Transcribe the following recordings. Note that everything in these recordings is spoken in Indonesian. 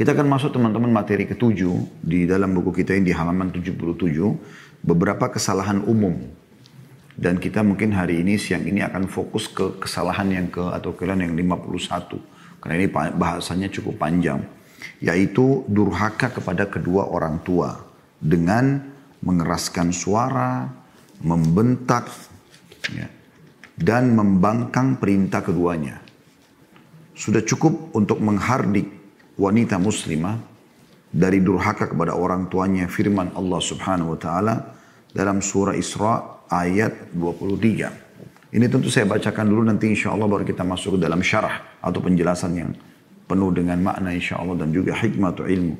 Kita akan masuk teman-teman materi ketujuh di dalam buku kita ini di halaman 77 beberapa kesalahan umum. Dan kita mungkin hari ini siang ini akan fokus ke kesalahan yang ke atau kalian yang 51 karena ini bahasanya cukup panjang. Yaitu durhaka kepada kedua orang tua. Dengan mengeraskan suara, membentak ya, dan membangkang perintah keduanya. Sudah cukup untuk menghardik wanita muslimah dari durhaka kepada orang tuanya firman Allah Subhanahu wa taala dalam surah Isra ayat 23. Ini tentu saya bacakan dulu nanti insya Allah baru kita masuk dalam syarah atau penjelasan yang penuh dengan makna insya Allah dan juga hikmah atau ilmu.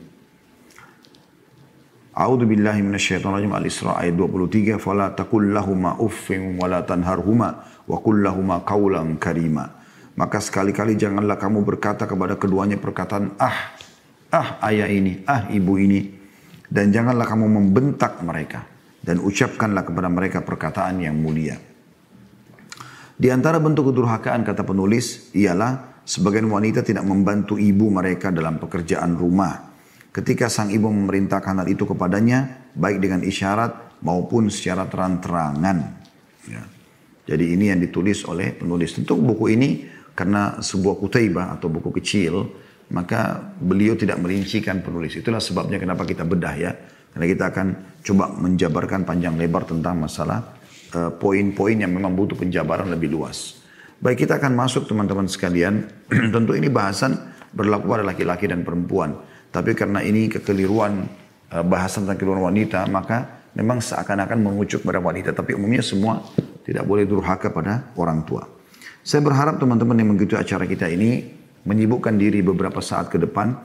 A'udzu billahi minasyaitonir rajim Al-Isra ayat 23 fala taqul lahumā uffin wa la tanharhuma wa qul lahumā qawlan karima maka sekali-kali janganlah kamu berkata kepada keduanya perkataan ah, ah ayah ini, ah ibu ini. Dan janganlah kamu membentak mereka. Dan ucapkanlah kepada mereka perkataan yang mulia. Di antara bentuk kedurhakaan kata penulis ialah sebagian wanita tidak membantu ibu mereka dalam pekerjaan rumah. Ketika sang ibu memerintahkan hal itu kepadanya, baik dengan isyarat maupun secara terang-terangan. Ya. Jadi ini yang ditulis oleh penulis. Tentu buku ini karena sebuah kutaibah atau buku kecil, maka beliau tidak merincikan penulis. Itulah sebabnya kenapa kita bedah ya. Karena kita akan coba menjabarkan panjang lebar tentang masalah uh, poin-poin yang memang butuh penjabaran lebih luas. Baik kita akan masuk teman-teman sekalian. Tentu ini bahasan berlaku pada laki-laki dan perempuan. Tapi karena ini kekeliruan uh, bahasan tentang kekeliruan wanita, maka memang seakan-akan mengucuk pada wanita. Tapi umumnya semua tidak boleh durhaka pada orang tua. Saya berharap teman-teman yang mengikuti acara kita ini menyibukkan diri beberapa saat ke depan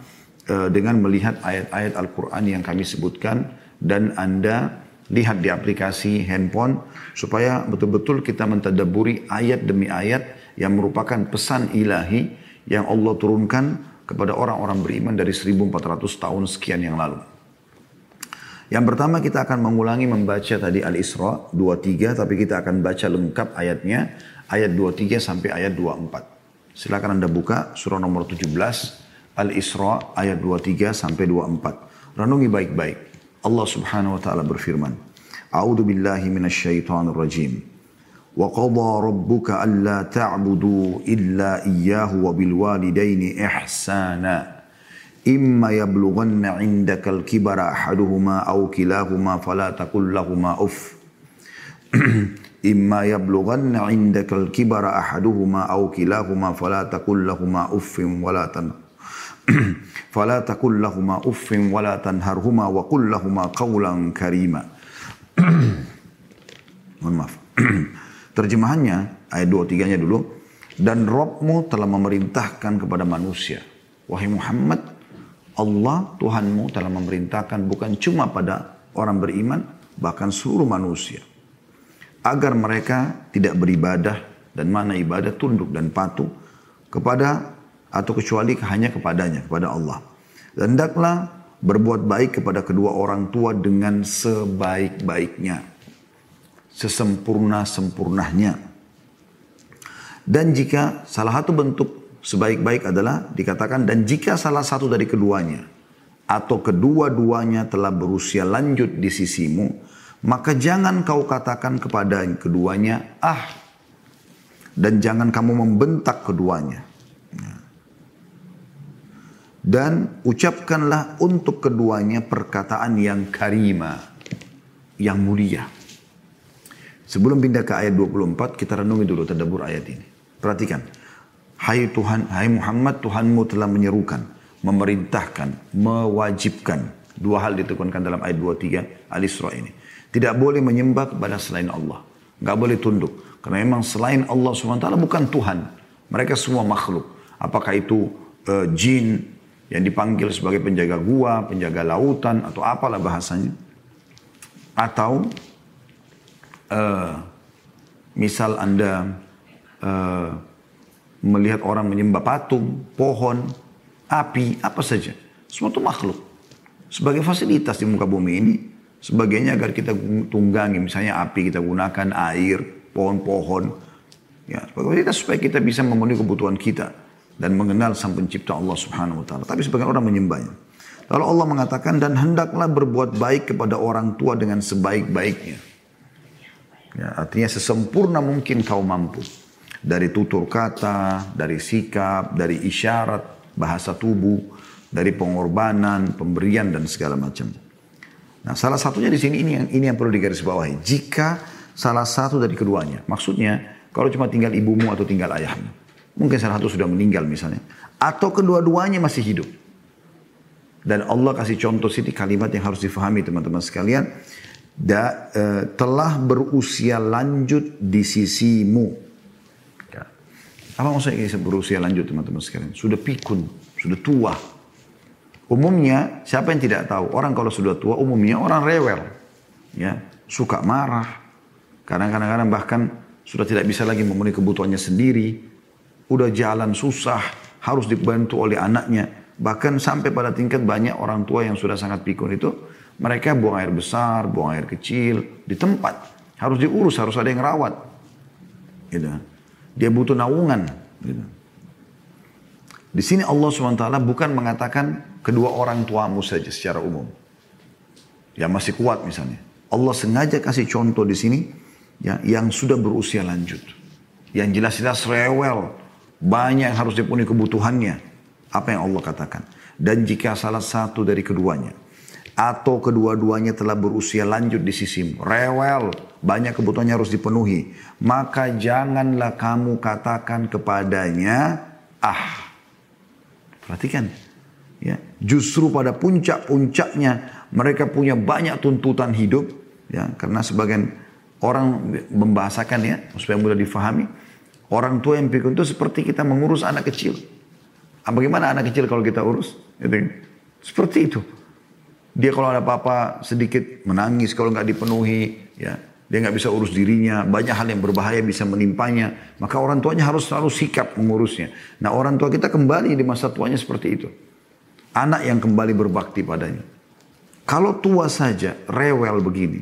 uh, dengan melihat ayat-ayat Al-Quran yang kami sebutkan dan Anda lihat di aplikasi handphone supaya betul-betul kita mentadaburi ayat demi ayat yang merupakan pesan ilahi yang Allah turunkan kepada orang-orang beriman dari 1400 tahun sekian yang lalu. Yang pertama kita akan mengulangi membaca tadi Al-Isra 23 tapi kita akan baca lengkap ayatnya ayat 23 sampai ayat 24. Silakan Anda buka surah nomor 17 Al-Isra ayat 23 sampai 24. Renungi baik-baik. Allah Subhanahu wa taala berfirman, A'udzu billahi minasyaitonir rajim. Wa qadha rabbuka alla ta'budu illa iyyahu wa bil walidaini ihsana. إما يبلغن عندك الكبر أحدهما أو كلاهما فلا تقل لهما أف imma yablughanna indakal kibara ahaduhuma aw kilahuma fala taqul lahumu uffin wala tan fala taqul lahumu uffin wala tanharhuma wa qul terjemahannya ayat 23-nya dulu. Dan Robmu telah memerintahkan kepada manusia. Wahai Muhammad Allah Tuhanmu telah memerintahkan bukan cuma pada orang beriman bahkan seluruh manusia agar mereka tidak beribadah dan mana ibadah tunduk dan patuh kepada atau kecuali hanya kepadanya kepada Allah. Hendaklah berbuat baik kepada kedua orang tua dengan sebaik-baiknya, sesempurna-sempurnanya. Dan jika salah satu bentuk sebaik-baik adalah dikatakan dan jika salah satu dari keduanya atau kedua-duanya telah berusia lanjut di sisimu, maka jangan kau katakan kepada keduanya, ah, dan jangan kamu membentak keduanya. Dan ucapkanlah untuk keduanya perkataan yang karima, yang mulia. Sebelum pindah ke ayat 24, kita renungi dulu tadabur ayat ini. Perhatikan. Hai Tuhan, hai Muhammad, Tuhanmu telah menyerukan, memerintahkan, mewajibkan. Dua hal ditekankan dalam ayat 23 Al-Isra ini tidak boleh menyembah kepada selain Allah. Nggak boleh tunduk. Karena memang selain Allah SWT bukan Tuhan. Mereka semua makhluk. Apakah itu uh, jin yang dipanggil sebagai penjaga gua, penjaga lautan, atau apalah bahasanya. Atau uh, misal Anda uh, melihat orang menyembah patung, pohon, api, apa saja. Semua itu makhluk. Sebagai fasilitas di muka bumi ini, Sebagainya agar kita tunggangi, misalnya api kita gunakan, air, pohon-pohon. Ya, kita supaya kita bisa memenuhi kebutuhan kita. dan mengenal sang pencipta Allah subhanahu wa ta'ala. Tapi sebagian orang menyembahnya. Lalu Allah mengatakan dan hendaklah berbuat baik kepada orang tua dengan sebaik-baiknya. Ya, artinya sesempurna mungkin kau mampu. Dari tutur kata, dari sikap, dari isyarat, bahasa tubuh, dari pengorbanan, pemberian dan segala macam. Nah, salah satunya di sini ini yang ini yang perlu digarisbawahi. Jika salah satu dari keduanya, maksudnya kalau cuma tinggal ibumu atau tinggal ayahmu, mungkin salah satu sudah meninggal misalnya, atau kedua-duanya masih hidup. Dan Allah kasih contoh sini kalimat yang harus difahami teman-teman sekalian. Da, e, telah berusia lanjut di sisimu. Ya. Apa maksudnya berusia lanjut teman-teman sekalian? Sudah pikun, sudah tua, Umumnya siapa yang tidak tahu? Orang kalau sudah tua umumnya orang rewel. Ya, suka marah. Kadang-kadang bahkan sudah tidak bisa lagi memenuhi kebutuhannya sendiri. Udah jalan susah, harus dibantu oleh anaknya. Bahkan sampai pada tingkat banyak orang tua yang sudah sangat pikun itu, mereka buang air besar, buang air kecil, di tempat. Harus diurus, harus ada yang rawat. Gitu. Dia butuh naungan. Gitu. Di sini Allah SWT bukan mengatakan kedua orang tuamu saja secara umum. Yang masih kuat misalnya. Allah sengaja kasih contoh di sini ya, yang sudah berusia lanjut. Yang jelas-jelas rewel. Banyak yang harus dipenuhi kebutuhannya. Apa yang Allah katakan. Dan jika salah satu dari keduanya. Atau kedua-duanya telah berusia lanjut di sisimu. Rewel. Banyak kebutuhannya harus dipenuhi. Maka janganlah kamu katakan kepadanya. Ah Perhatikan. Ya, justru pada puncak-puncaknya mereka punya banyak tuntutan hidup ya karena sebagian orang membahasakan ya supaya mudah difahami orang tua yang pikun itu seperti kita mengurus anak kecil ah, bagaimana anak kecil kalau kita urus gitu. seperti itu dia kalau ada apa-apa sedikit menangis kalau nggak dipenuhi ya dia nggak bisa urus dirinya, banyak hal yang berbahaya bisa menimpanya. Maka orang tuanya harus selalu sikap mengurusnya. Nah orang tua kita kembali di masa tuanya seperti itu. Anak yang kembali berbakti padanya. Kalau tua saja, rewel begini.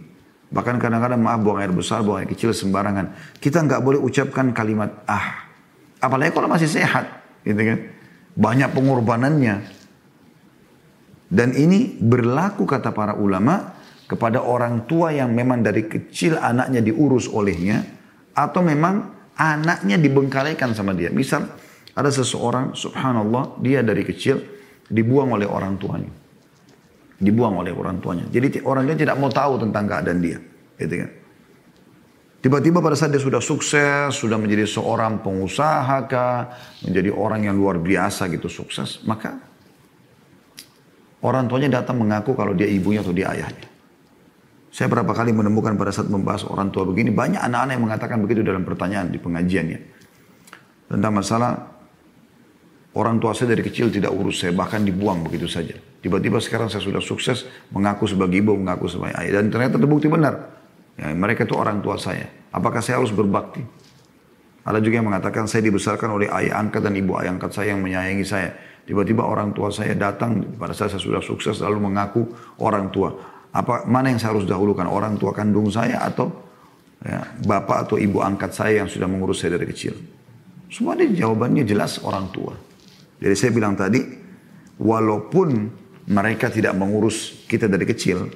Bahkan kadang-kadang maaf buang air besar, buang air kecil sembarangan. Kita nggak boleh ucapkan kalimat ah. Apalagi kalau masih sehat. Gitu kan. Banyak pengorbanannya. Dan ini berlaku kata para ulama kepada orang tua yang memang dari kecil anaknya diurus olehnya atau memang anaknya dibengkalikan sama dia. Misal ada seseorang subhanallah dia dari kecil dibuang oleh orang tuanya. Dibuang oleh orang tuanya. Jadi orang dia tidak mau tahu tentang keadaan dia. Gitu kan. Tiba-tiba pada saat dia sudah sukses, sudah menjadi seorang pengusaha kah, menjadi orang yang luar biasa gitu sukses, maka orang tuanya datang mengaku kalau dia ibunya atau dia ayahnya. Saya berapa kali menemukan pada saat membahas orang tua begini, banyak anak-anak yang mengatakan begitu dalam pertanyaan di pengajiannya. Tentang masalah orang tua saya dari kecil tidak urus saya, bahkan dibuang begitu saja. Tiba-tiba sekarang saya sudah sukses, mengaku sebagai ibu, mengaku sebagai ayah. Dan ternyata terbukti benar. Ya, mereka itu orang tua saya. Apakah saya harus berbakti? Ada juga yang mengatakan saya dibesarkan oleh ayah angkat dan ibu ayah angkat saya yang menyayangi saya. Tiba-tiba orang tua saya datang pada saat saya sudah sukses lalu mengaku orang tua. Apa mana yang saya harus dahulukan orang tua kandung saya atau ya, bapak atau ibu angkat saya yang sudah mengurus saya dari kecil? Semua ini jawabannya jelas orang tua. Jadi saya bilang tadi, walaupun mereka tidak mengurus kita dari kecil,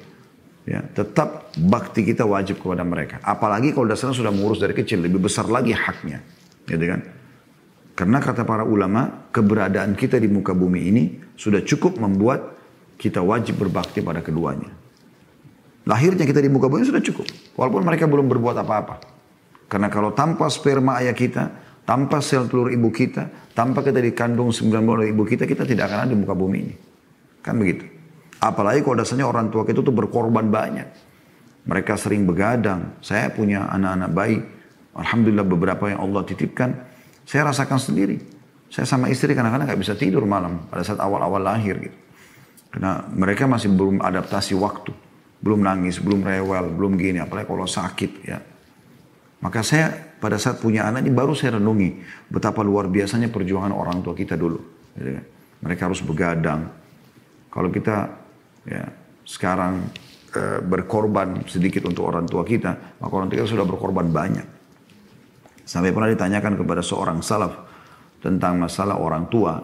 ya, tetap bakti kita wajib kepada mereka. Apalagi kalau dasarnya sudah mengurus dari kecil, lebih besar lagi haknya. Gitu kan? Karena kata para ulama, keberadaan kita di muka bumi ini sudah cukup membuat kita wajib berbakti pada keduanya. Lahirnya kita di muka bumi sudah cukup. Walaupun mereka belum berbuat apa-apa. Karena kalau tanpa sperma ayah kita, tanpa sel telur ibu kita, tanpa kita dikandung sembilan bulan oleh ibu kita, kita tidak akan ada di muka bumi ini. Kan begitu. Apalagi kalau dasarnya orang tua kita tuh berkorban banyak. Mereka sering begadang. Saya punya anak-anak baik. Alhamdulillah beberapa yang Allah titipkan. Saya rasakan sendiri. Saya sama istri kadang-kadang nggak bisa tidur malam pada saat awal-awal lahir gitu. Karena mereka masih belum adaptasi waktu. Belum nangis, belum rewel, belum gini. Apalagi kalau sakit ya. Maka saya pada saat punya anak ini baru saya renungi betapa luar biasanya perjuangan orang tua kita dulu. Mereka harus begadang. Kalau kita ya sekarang e, berkorban sedikit untuk orang tua kita, maka orang tua kita sudah berkorban banyak. Sampai pernah ditanyakan kepada seorang salaf, tentang masalah orang tua.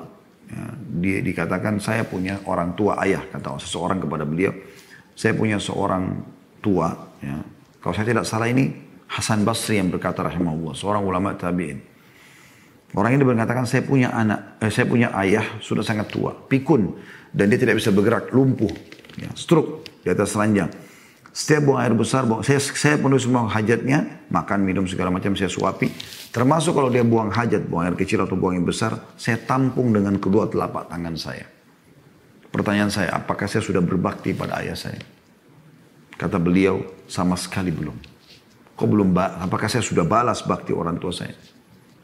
Ya, dia dikatakan saya punya orang tua ayah kata seseorang kepada beliau. Saya punya seorang tua. Ya. Kalau saya tidak salah ini Hasan Basri yang berkata rahimahullah, seorang ulama tabiin. Orang ini berkatakan saya punya anak, eh, saya punya ayah sudah sangat tua, pikun dan dia tidak bisa bergerak, lumpuh, ya, stroke di atas ranjang. Setiap buang air besar, buang, saya, saya penuh semua hajatnya, makan, minum, segala macam saya suapi. Termasuk kalau dia buang hajat, buang air kecil atau buang yang besar, saya tampung dengan kedua telapak tangan saya. Pertanyaan saya, apakah saya sudah berbakti pada ayah saya? Kata beliau, sama sekali belum. Kok belum, apakah saya sudah balas bakti orang tua saya?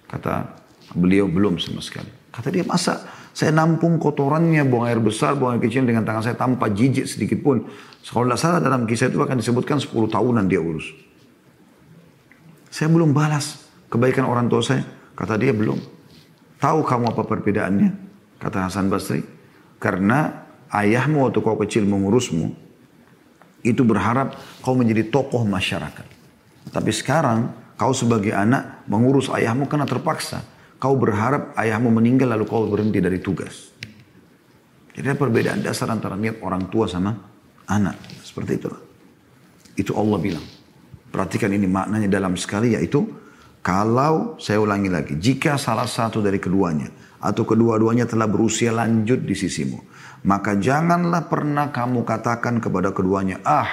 Kata beliau, belum sama sekali. Kata dia, masa saya nampung kotorannya, buang air besar, buang air kecil dengan tangan saya tanpa jijik sedikit pun. Kalau tidak salah dalam kisah itu akan disebutkan 10 tahunan dia urus. Saya belum balas kebaikan orang tua saya. Kata dia belum. Tahu kamu apa perbedaannya? Kata Hasan Basri. Karena ayahmu waktu kau kecil mengurusmu, itu berharap kau menjadi tokoh masyarakat. Tapi sekarang kau sebagai anak mengurus ayahmu karena terpaksa. Kau berharap ayahmu meninggal lalu kau berhenti dari tugas. Jadi perbedaan dasar antara niat orang tua sama anak. Seperti itulah. Itu Allah bilang. Perhatikan ini maknanya dalam sekali yaitu kalau saya ulangi lagi, jika salah satu dari keduanya atau kedua-duanya telah berusia lanjut di sisimu, maka janganlah pernah kamu katakan kepada keduanya, ah,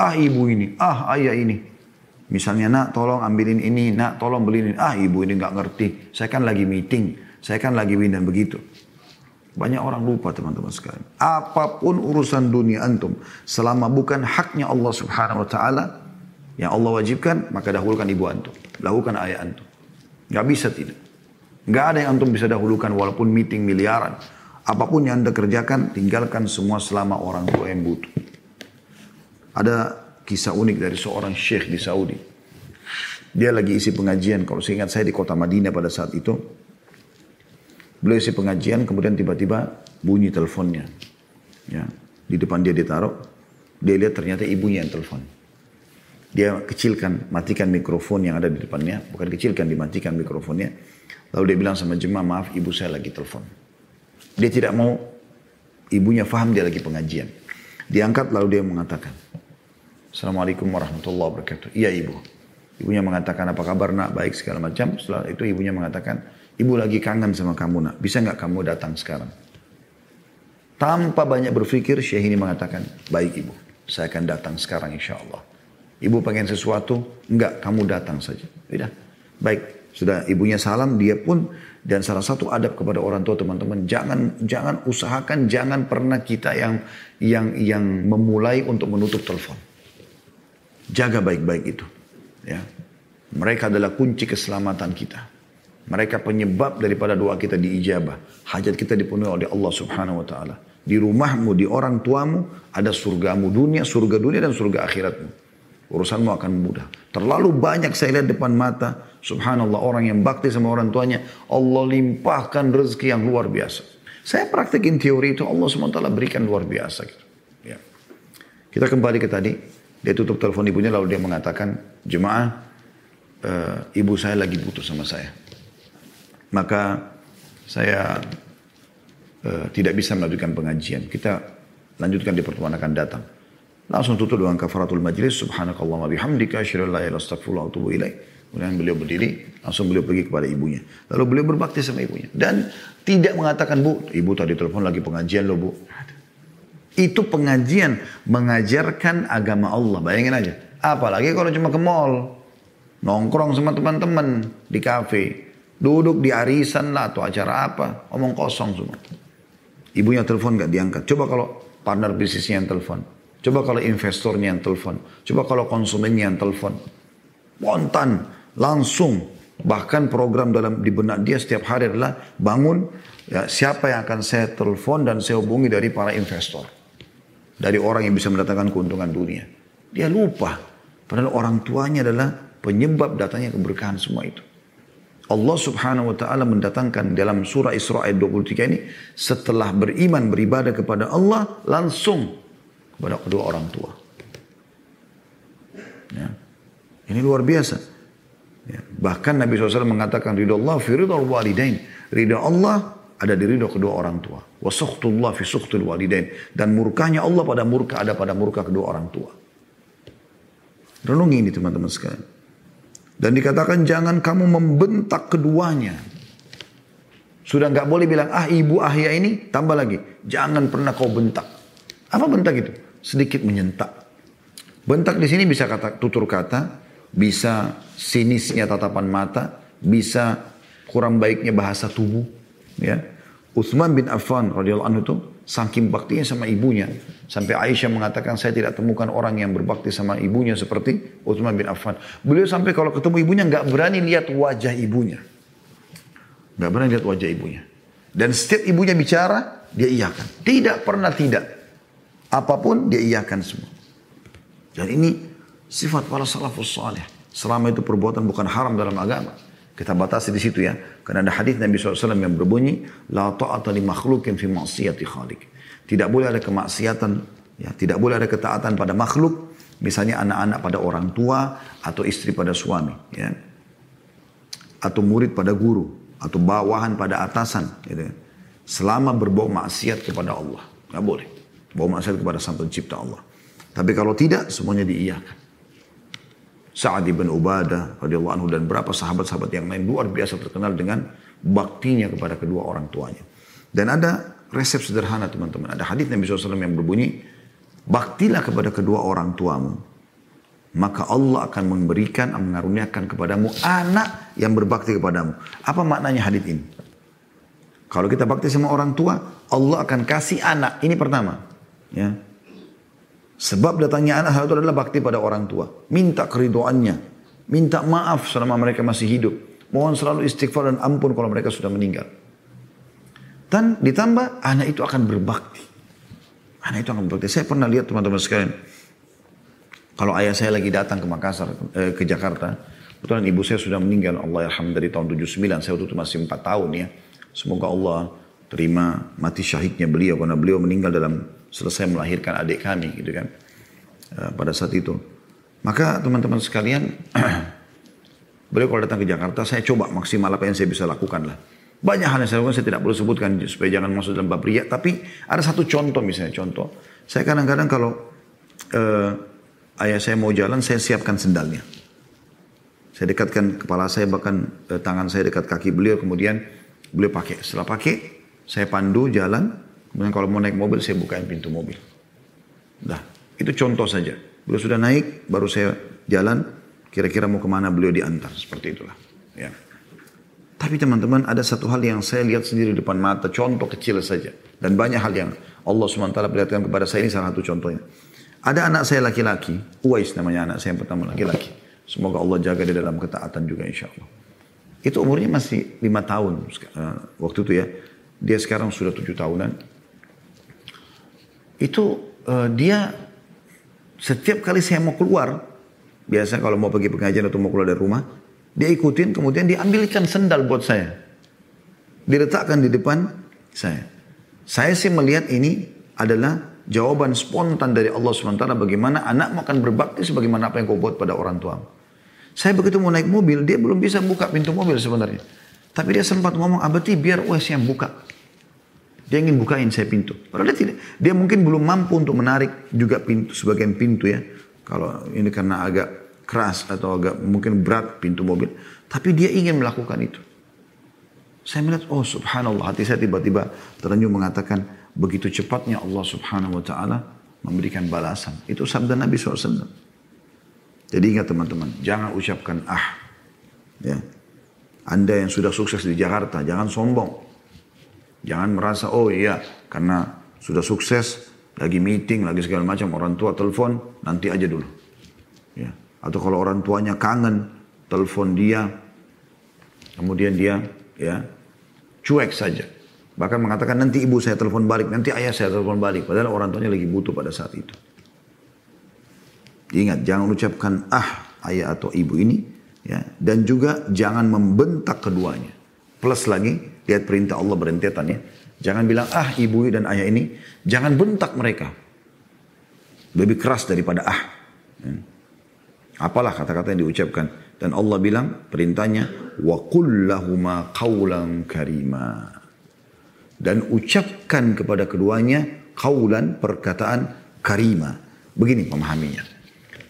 ah ibu ini, ah ayah ini. Misalnya, nak tolong ambilin ini, nak tolong beliin ini. Ah ibu ini nggak ngerti, saya kan lagi meeting, saya kan lagi win dan begitu. Banyak orang lupa teman-teman sekalian. Apa pun urusan dunia antum, selama bukan haknya Allah subhanahu wa ta'ala, yang Allah wajibkan, maka dahulukan ibu antum. Lakukan ayah antum. Gak bisa tidak. Gak ada yang antum bisa dahulukan walaupun meeting miliaran. Apa pun yang anda kerjakan, tinggalkan semua selama orang tua yang butuh. Ada kisah unik dari seorang syekh di Saudi. Dia lagi isi pengajian, kalau saya ingat saya di kota Madinah pada saat itu. Beliau isi pengajian, kemudian tiba-tiba bunyi teleponnya. Ya, di depan dia ditaruh, dia lihat ternyata ibunya yang telepon. Dia kecilkan, matikan mikrofon yang ada di depannya, bukan kecilkan, dimatikan mikrofonnya. Lalu dia bilang sama jemaah, maaf ibu saya lagi telepon. Dia tidak mau ibunya faham dia lagi pengajian. Diangkat lalu dia mengatakan, Assalamualaikum warahmatullahi wabarakatuh. Iya ibu. Ibunya mengatakan apa kabar nak, baik segala macam. Setelah itu ibunya mengatakan, ibu lagi kangen sama kamu nak, bisa nggak kamu datang sekarang? Tanpa banyak berpikir, Syekh ini mengatakan, baik ibu, saya akan datang sekarang insya Allah. Ibu pengen sesuatu, enggak, kamu datang saja. Tidak, baik. Sudah ibunya salam, dia pun dan salah satu adab kepada orang tua teman-teman, jangan jangan usahakan jangan pernah kita yang yang yang memulai untuk menutup telepon. Jaga baik-baik itu. Ya. Mereka adalah kunci keselamatan kita. Mereka penyebab daripada doa kita diijabah. Hajat kita dipenuhi oleh Allah subhanahu wa ta'ala. Di rumahmu, di orang tuamu, ada surgamu dunia, surga dunia dan surga akhiratmu. Urusanmu akan mudah. Terlalu banyak saya lihat depan mata. Subhanallah orang yang bakti sama orang tuanya. Allah limpahkan rezeki yang luar biasa. Saya praktekin teori itu Allah SWT berikan luar biasa. Gitu. Ya. Kita kembali ke tadi. Dia tutup telepon ibunya lalu dia mengatakan, jemaah, e, ibu saya lagi butuh sama saya. Maka saya e, tidak bisa melanjutkan pengajian. Kita lanjutkan di pertemuan akan datang. Langsung tutup dengan kafaratul majlis. Subhanakallah wa bihamdika. Asyirul la ilaha astagfirullah tubuh ilaih. Kemudian beliau berdiri, langsung beliau pergi kepada ibunya. Lalu beliau berbakti sama ibunya. Dan tidak mengatakan, bu, ibu tadi telepon lagi pengajian loh bu. Itu pengajian mengajarkan agama Allah. Bayangin aja. Apalagi kalau cuma ke mall. Nongkrong sama teman-teman di kafe. Duduk di arisan lah atau acara apa. Omong kosong semua. Ibunya telepon gak diangkat. Coba kalau partner bisnisnya yang telepon. Coba kalau investornya yang telepon. Coba kalau konsumennya yang telepon. Spontan. Langsung. Bahkan program dalam di benak dia setiap hari adalah bangun ya, siapa yang akan saya telepon dan saya hubungi dari para investor dari orang yang bisa mendatangkan keuntungan dunia. Dia lupa. Padahal orang tuanya adalah penyebab datangnya keberkahan semua itu. Allah subhanahu wa ta'ala mendatangkan dalam surah Isra ayat 23 ini. Setelah beriman beribadah kepada Allah langsung kepada kedua orang tua. Ya. Ini luar biasa. Ya. Bahkan Nabi SAW mengatakan ridho Allah fi walidain. Ridho Allah ada di ridho kedua orang tua. Wa sukhtullah fi sukhtul walidain. Dan murkanya Allah pada murka ada pada murka kedua orang tua. Renungi ini teman-teman sekalian. Dan dikatakan jangan kamu membentak keduanya. Sudah nggak boleh bilang ah ibu ahya ini tambah lagi. Jangan pernah kau bentak. Apa bentak itu? Sedikit menyentak. Bentak di sini bisa kata tutur kata, bisa sinisnya tatapan mata, bisa kurang baiknya bahasa tubuh, ya. Utsman bin Affan radhiyallahu anhu itu saking baktinya sama ibunya sampai Aisyah mengatakan saya tidak temukan orang yang berbakti sama ibunya seperti Utsman bin Affan. Beliau sampai kalau ketemu ibunya nggak berani lihat wajah ibunya. Nggak berani lihat wajah ibunya. Dan setiap ibunya bicara, dia iyakan. Tidak pernah tidak. Apa pun dia iyakan semua. Dan ini sifat para salafus salih. Selama itu perbuatan bukan haram dalam agama. Kita batasi di situ ya. Karena ada hadis Nabi SAW yang berbunyi, La ta'ata li makhlukin fi maksiyati khalik. Tidak boleh ada kemaksiatan, ya, tidak boleh ada ketaatan pada makhluk, misalnya anak-anak pada orang tua, atau istri pada suami, ya. atau murid pada guru, atau bawahan pada atasan. Gitu ya. Selama berbau maksiat kepada Allah. Nggak boleh. Bau maksiat kepada sang pencipta Allah. Tapi kalau tidak, semuanya diiyakan. Sa'ad ibn Ubadah radhiyallahu anhu dan berapa sahabat-sahabat yang lain luar biasa terkenal dengan baktinya kepada kedua orang tuanya. Dan ada resep sederhana teman-teman. Ada hadis Nabi SAW yang berbunyi, baktilah kepada kedua orang tuamu. Maka Allah akan memberikan, mengaruniakan kepadamu anak yang berbakti kepadamu. Apa maknanya hadis ini? Kalau kita bakti sama orang tua, Allah akan kasih anak. Ini pertama. Ya, Sebab datangnya anak hal itu adalah bakti pada orang tua. Minta keridoannya. Minta maaf selama mereka masih hidup. Mohon selalu istighfar dan ampun kalau mereka sudah meninggal. Dan ditambah anak itu akan berbakti. Anak itu akan berbakti. Saya pernah lihat teman-teman sekalian. Kalau ayah saya lagi datang ke Makassar, eh, ke Jakarta. Kebetulan ibu saya sudah meninggal. Allah yarham dari tahun 79. Saya waktu itu masih 4 tahun ya. Semoga Allah terima mati syahidnya beliau. Karena beliau meninggal dalam selesai melahirkan adik kami gitu kan uh, pada saat itu. Maka teman-teman sekalian, beliau kalau datang ke Jakarta, saya coba maksimal apa yang saya bisa lakukan lah. Banyak hal yang saya lakukan, saya tidak perlu sebutkan supaya jangan masuk dalam bab riak. Tapi ada satu contoh misalnya, contoh. Saya kadang-kadang kalau uh, ayah saya mau jalan, saya siapkan sendalnya. Saya dekatkan kepala saya, bahkan uh, tangan saya dekat kaki beliau, kemudian beliau pakai. Setelah pakai, saya pandu jalan, Kemudian kalau mau naik mobil, saya bukain pintu mobil. Nah, itu contoh saja. Beliau sudah naik, baru saya jalan, kira-kira mau ke mana beliau diantar. Seperti itulah. Ya. Tapi teman-teman, ada satu hal yang saya lihat sendiri di depan mata, contoh kecil saja. Dan banyak hal yang Allah SWT perlihatkan kepada saya, ini salah satu contohnya. Ada anak saya laki-laki, Uwais namanya anak saya yang pertama laki-laki. Semoga Allah jaga dia dalam ketaatan juga insya Allah. Itu umurnya masih lima tahun eh, waktu itu ya. Dia sekarang sudah tujuh tahunan itu uh, dia setiap kali saya mau keluar, biasa kalau mau pergi pengajian atau mau keluar dari rumah, dia ikutin kemudian diambilkan sendal buat saya. Diletakkan di depan saya. Saya sih melihat ini adalah jawaban spontan dari Allah SWT bagaimana anak akan berbakti sebagaimana apa yang kau buat pada orang tua. Saya begitu mau naik mobil, dia belum bisa buka pintu mobil sebenarnya. Tapi dia sempat ngomong, abati biar Wes yang buka. Dia ingin bukain saya pintu. Padahal dia tidak. Dia mungkin belum mampu untuk menarik juga pintu sebagian pintu ya. Kalau ini karena agak keras atau agak mungkin berat pintu mobil. Tapi dia ingin melakukan itu. Saya melihat, oh subhanallah, hati saya tiba-tiba terenyuh mengatakan, begitu cepatnya Allah subhanahu wa ta'ala memberikan balasan. Itu sabda Nabi SAW. Jadi ingat teman-teman, jangan ucapkan ah. Ya. Anda yang sudah sukses di Jakarta, jangan sombong. Jangan merasa, oh iya, karena sudah sukses, lagi meeting, lagi segala macam, orang tua telepon, nanti aja dulu. Ya. Atau kalau orang tuanya kangen, telepon dia, kemudian dia ya cuek saja. Bahkan mengatakan nanti ibu saya telepon balik, nanti ayah saya telepon balik. Padahal orang tuanya lagi butuh pada saat itu. Ingat, jangan ucapkan ah ayah atau ibu ini. ya Dan juga jangan membentak keduanya. Plus lagi, Lihat perintah Allah berentetan ya. Jangan bilang, ah ibu dan ayah ini. Jangan bentak mereka. Lebih keras daripada ah. Ya. Apalah kata-kata yang diucapkan. Dan Allah bilang perintahnya wa kullahuma qawlan karima. Dan ucapkan kepada keduanya kaulan perkataan karima. Begini pemahaminya.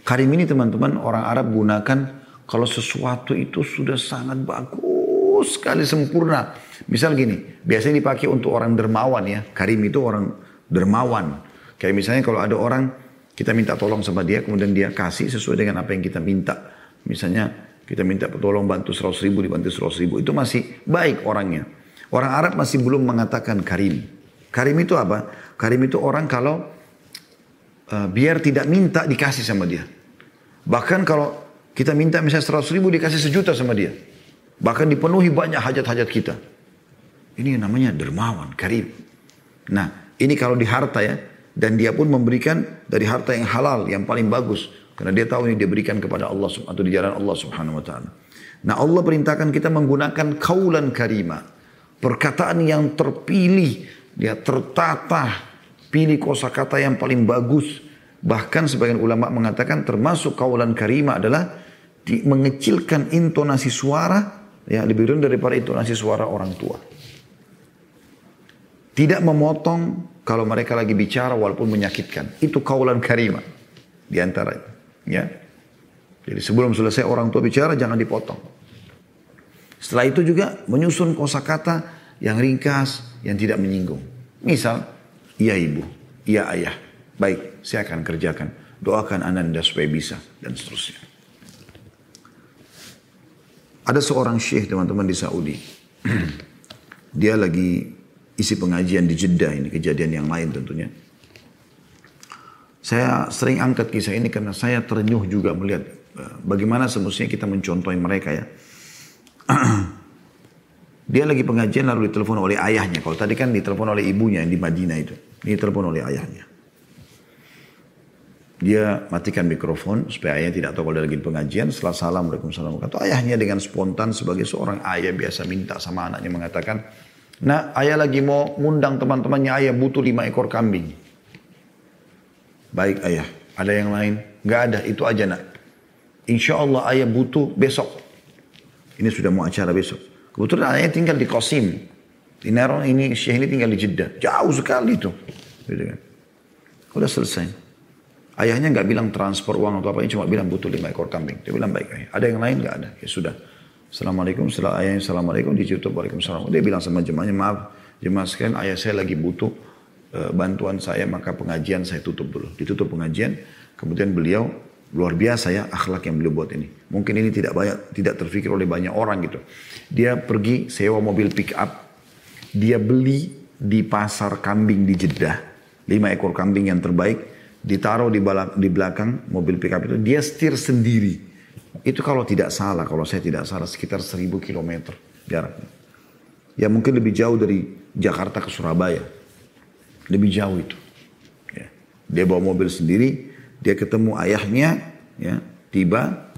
Karim ini teman-teman orang Arab gunakan kalau sesuatu itu sudah sangat bagus sekali sempurna. Misal gini, biasanya dipakai untuk orang dermawan ya. Karim itu orang dermawan. Kayak misalnya kalau ada orang kita minta tolong sama dia, kemudian dia kasih sesuai dengan apa yang kita minta. Misalnya kita minta tolong bantu 100 ribu, dibantu 100 ribu. Itu masih baik orangnya. Orang Arab masih belum mengatakan karim. Karim itu apa? Karim itu orang kalau uh, biar tidak minta dikasih sama dia. Bahkan kalau kita minta misalnya 100 ribu dikasih sejuta sama dia. Bahkan dipenuhi banyak hajat-hajat kita. Ini namanya dermawan, karim. Nah, ini kalau di harta ya. Dan dia pun memberikan dari harta yang halal, yang paling bagus. Karena dia tahu ini dia berikan kepada Allah atau di jalan Allah subhanahu wa ta'ala. Nah Allah perintahkan kita menggunakan kaulan karima. Perkataan yang terpilih, dia tertata, pilih kosakata yang paling bagus. Bahkan sebagian ulama mengatakan termasuk kaulan karima adalah mengecilkan intonasi suara ya lebih rendah daripada intonasi suara orang tua. Tidak memotong kalau mereka lagi bicara walaupun menyakitkan. Itu kaulan karima di antara Ya. Jadi sebelum selesai orang tua bicara jangan dipotong. Setelah itu juga menyusun kosakata yang ringkas, yang tidak menyinggung. Misal, iya ibu, iya ayah. Baik, saya akan kerjakan. Doakan ananda supaya bisa, dan seterusnya. Ada seorang syekh teman-teman di Saudi. Dia lagi isi pengajian di Jeddah ini, kejadian yang lain tentunya. Saya sering angkat kisah ini karena saya terenyuh juga melihat eh, bagaimana semestinya kita mencontohi mereka ya. Dia lagi pengajian lalu ditelepon oleh ayahnya. Kalau tadi kan ditelepon oleh ibunya yang di Madinah itu. Ini telepon oleh ayahnya. Dia matikan mikrofon supaya ayahnya tidak tahu kalau dia lagi pengajian. Setelah salam, Waalaikumsalam. Kata ayahnya dengan spontan sebagai seorang ayah biasa minta sama anaknya mengatakan, Nah ayah lagi mau ngundang teman-temannya ayah butuh lima ekor kambing. Baik ayah, ada yang lain? Gak ada, itu aja nak. Insya Allah ayah butuh besok. Ini sudah mau acara besok. Kebetulan ayahnya tinggal di Qasim. Di Nero ini Syekh ini tinggal di Jeddah. Jauh sekali itu. Gitu kan. Udah selesai. Ayahnya nggak bilang transfer uang atau apa, cuma bilang butuh lima ekor kambing. Dia bilang baik ayah. Ada yang lain nggak ada. Ya sudah. Assalamualaikum. Setelah ayahnya assalamualaikum ditutup waalaikumsalam. Dia bilang sama jemaahnya maaf jemaah sekalian ayah saya lagi butuh uh, bantuan saya maka pengajian saya tutup dulu. Ditutup pengajian. Kemudian beliau luar biasa ya akhlak yang beliau buat ini. Mungkin ini tidak banyak tidak terfikir oleh banyak orang gitu. Dia pergi sewa mobil pick up. Dia beli di pasar kambing di Jeddah. Lima ekor kambing yang terbaik ditaruh di, di belakang mobil pickup itu, dia setir sendiri. Itu kalau tidak salah, kalau saya tidak salah sekitar 1000 km jaraknya. Ya mungkin lebih jauh dari Jakarta ke Surabaya. Lebih jauh itu. Ya. Dia bawa mobil sendiri, dia ketemu ayahnya, ya tiba,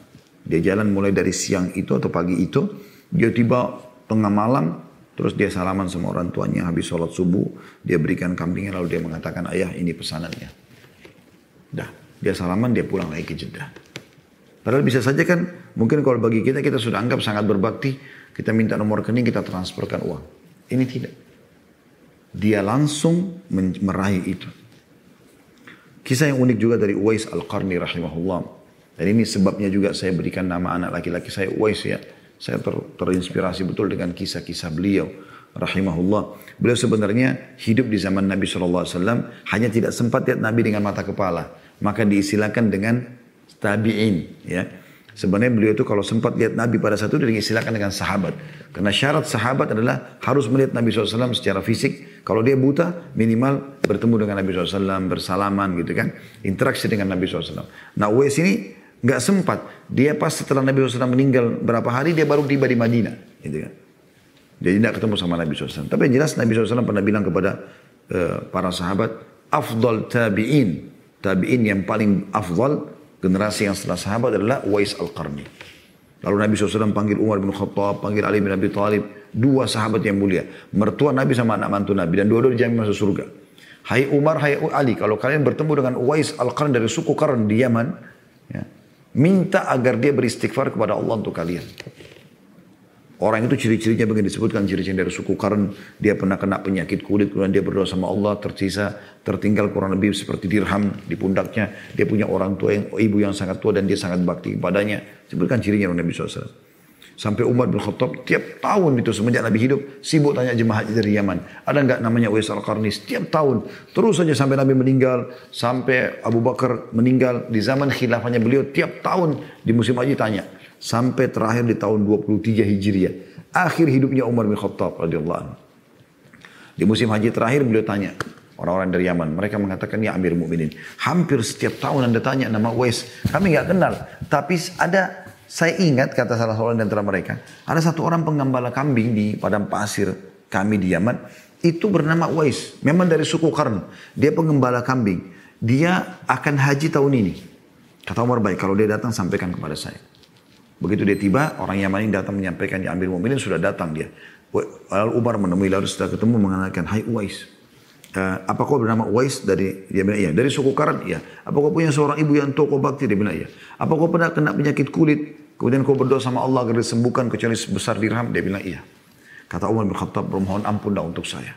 dia jalan mulai dari siang itu atau pagi itu, dia tiba tengah malam, terus dia salaman sama orang tuanya habis sholat subuh, dia berikan kambingnya lalu dia mengatakan ayah ini pesanannya. Dah, dia salaman, dia pulang lagi ke Jeddah. Padahal bisa saja kan, mungkin kalau bagi kita, kita sudah anggap sangat berbakti, kita minta nomor rekening, kita transferkan uang. Ini tidak. Dia langsung meraih itu. Kisah yang unik juga dari Uwais Al-Qarni rahimahullah. Dan ini sebabnya juga saya berikan nama anak laki-laki saya Uwais ya. Saya ter, terinspirasi betul dengan kisah-kisah beliau rahimahullah. Beliau sebenarnya hidup di zaman Nabi SAW hanya tidak sempat lihat Nabi dengan mata kepala. Maka diistilahkan dengan tabi'in. Ya. Sebenarnya beliau itu kalau sempat lihat Nabi pada saat itu diistilahkan dengan sahabat. Karena syarat sahabat adalah harus melihat Nabi SAW secara fisik. Kalau dia buta minimal bertemu dengan Nabi SAW, bersalaman gitu kan. Interaksi dengan Nabi SAW. Nah Uwais ini nggak sempat. Dia pas setelah Nabi SAW meninggal berapa hari dia baru tiba di Madinah. Gitu kan. Jadi tidak ketemu sama Nabi SAW. Tapi yang jelas Nabi SAW pernah bilang kepada uh, para sahabat, afdal tabi'in. Tabi'in yang paling afdal, generasi yang setelah sahabat adalah Wais Al-Qarni. Lalu Nabi SAW panggil Umar bin Khattab, panggil Ali bin Abi Thalib, dua sahabat yang mulia. Mertua Nabi sama anak mantu Nabi, dan dua-dua dijamin masuk surga. Hai Umar, hai Ali, kalau kalian bertemu dengan Wais Al-Qarni dari suku Qarn di Yaman, ya, Minta agar dia beristighfar kepada Allah untuk kalian. Orang itu ciri-cirinya begini disebutkan ciri-ciri dari suku Karn. Dia pernah kena penyakit kulit, kemudian dia berdoa sama Allah, tersisa, tertinggal kurang lebih seperti dirham di pundaknya. Dia punya orang tua yang ibu yang sangat tua dan dia sangat bakti kepadanya. Sebutkan cirinya Nabi SAW. Sampai Umar bin Khattab tiap tahun itu semenjak Nabi hidup sibuk tanya jemaah haji dari Yaman. Ada nggak namanya Uwais Al-Qarni? Setiap tahun. Terus saja sampai Nabi meninggal. Sampai Abu Bakar meninggal. Di zaman khilafahnya beliau tiap tahun di musim haji tanya. Sampai terakhir di tahun 23 Hijriah. Akhir hidupnya Umar bin Khattab radhiyallahu anhu. Di musim haji terakhir beliau tanya. Orang-orang dari Yaman. Mereka mengatakan, ya Amir Mu'minin. Hampir setiap tahun anda tanya nama Uwais. Kami nggak kenal. Tapi ada saya ingat kata salah seorang di antara mereka, ada satu orang penggembala kambing di padang pasir kami di Yaman, itu bernama Wais, memang dari suku Karn. Dia penggembala kambing. Dia akan haji tahun ini. Kata Umar baik, kalau dia datang sampaikan kepada saya. Begitu dia tiba, orang Yaman ini datang menyampaikan di Amir Mu'minin sudah datang dia. Lalu Umar menemui lalu setelah ketemu mengatakan, Hai Uwais, uh, apa kau bernama Uwais dari dia bilang iya dari suku Karan iya. Apa kau punya seorang ibu yang toko bakti? Dia bilang iya. Apa kau pernah kena penyakit kulit? Kemudian kau berdoa sama Allah agar disembuhkan kecuali sebesar dirham. Dia bilang iya. Kata Umar bin Khattab bermohon ampun dah untuk saya.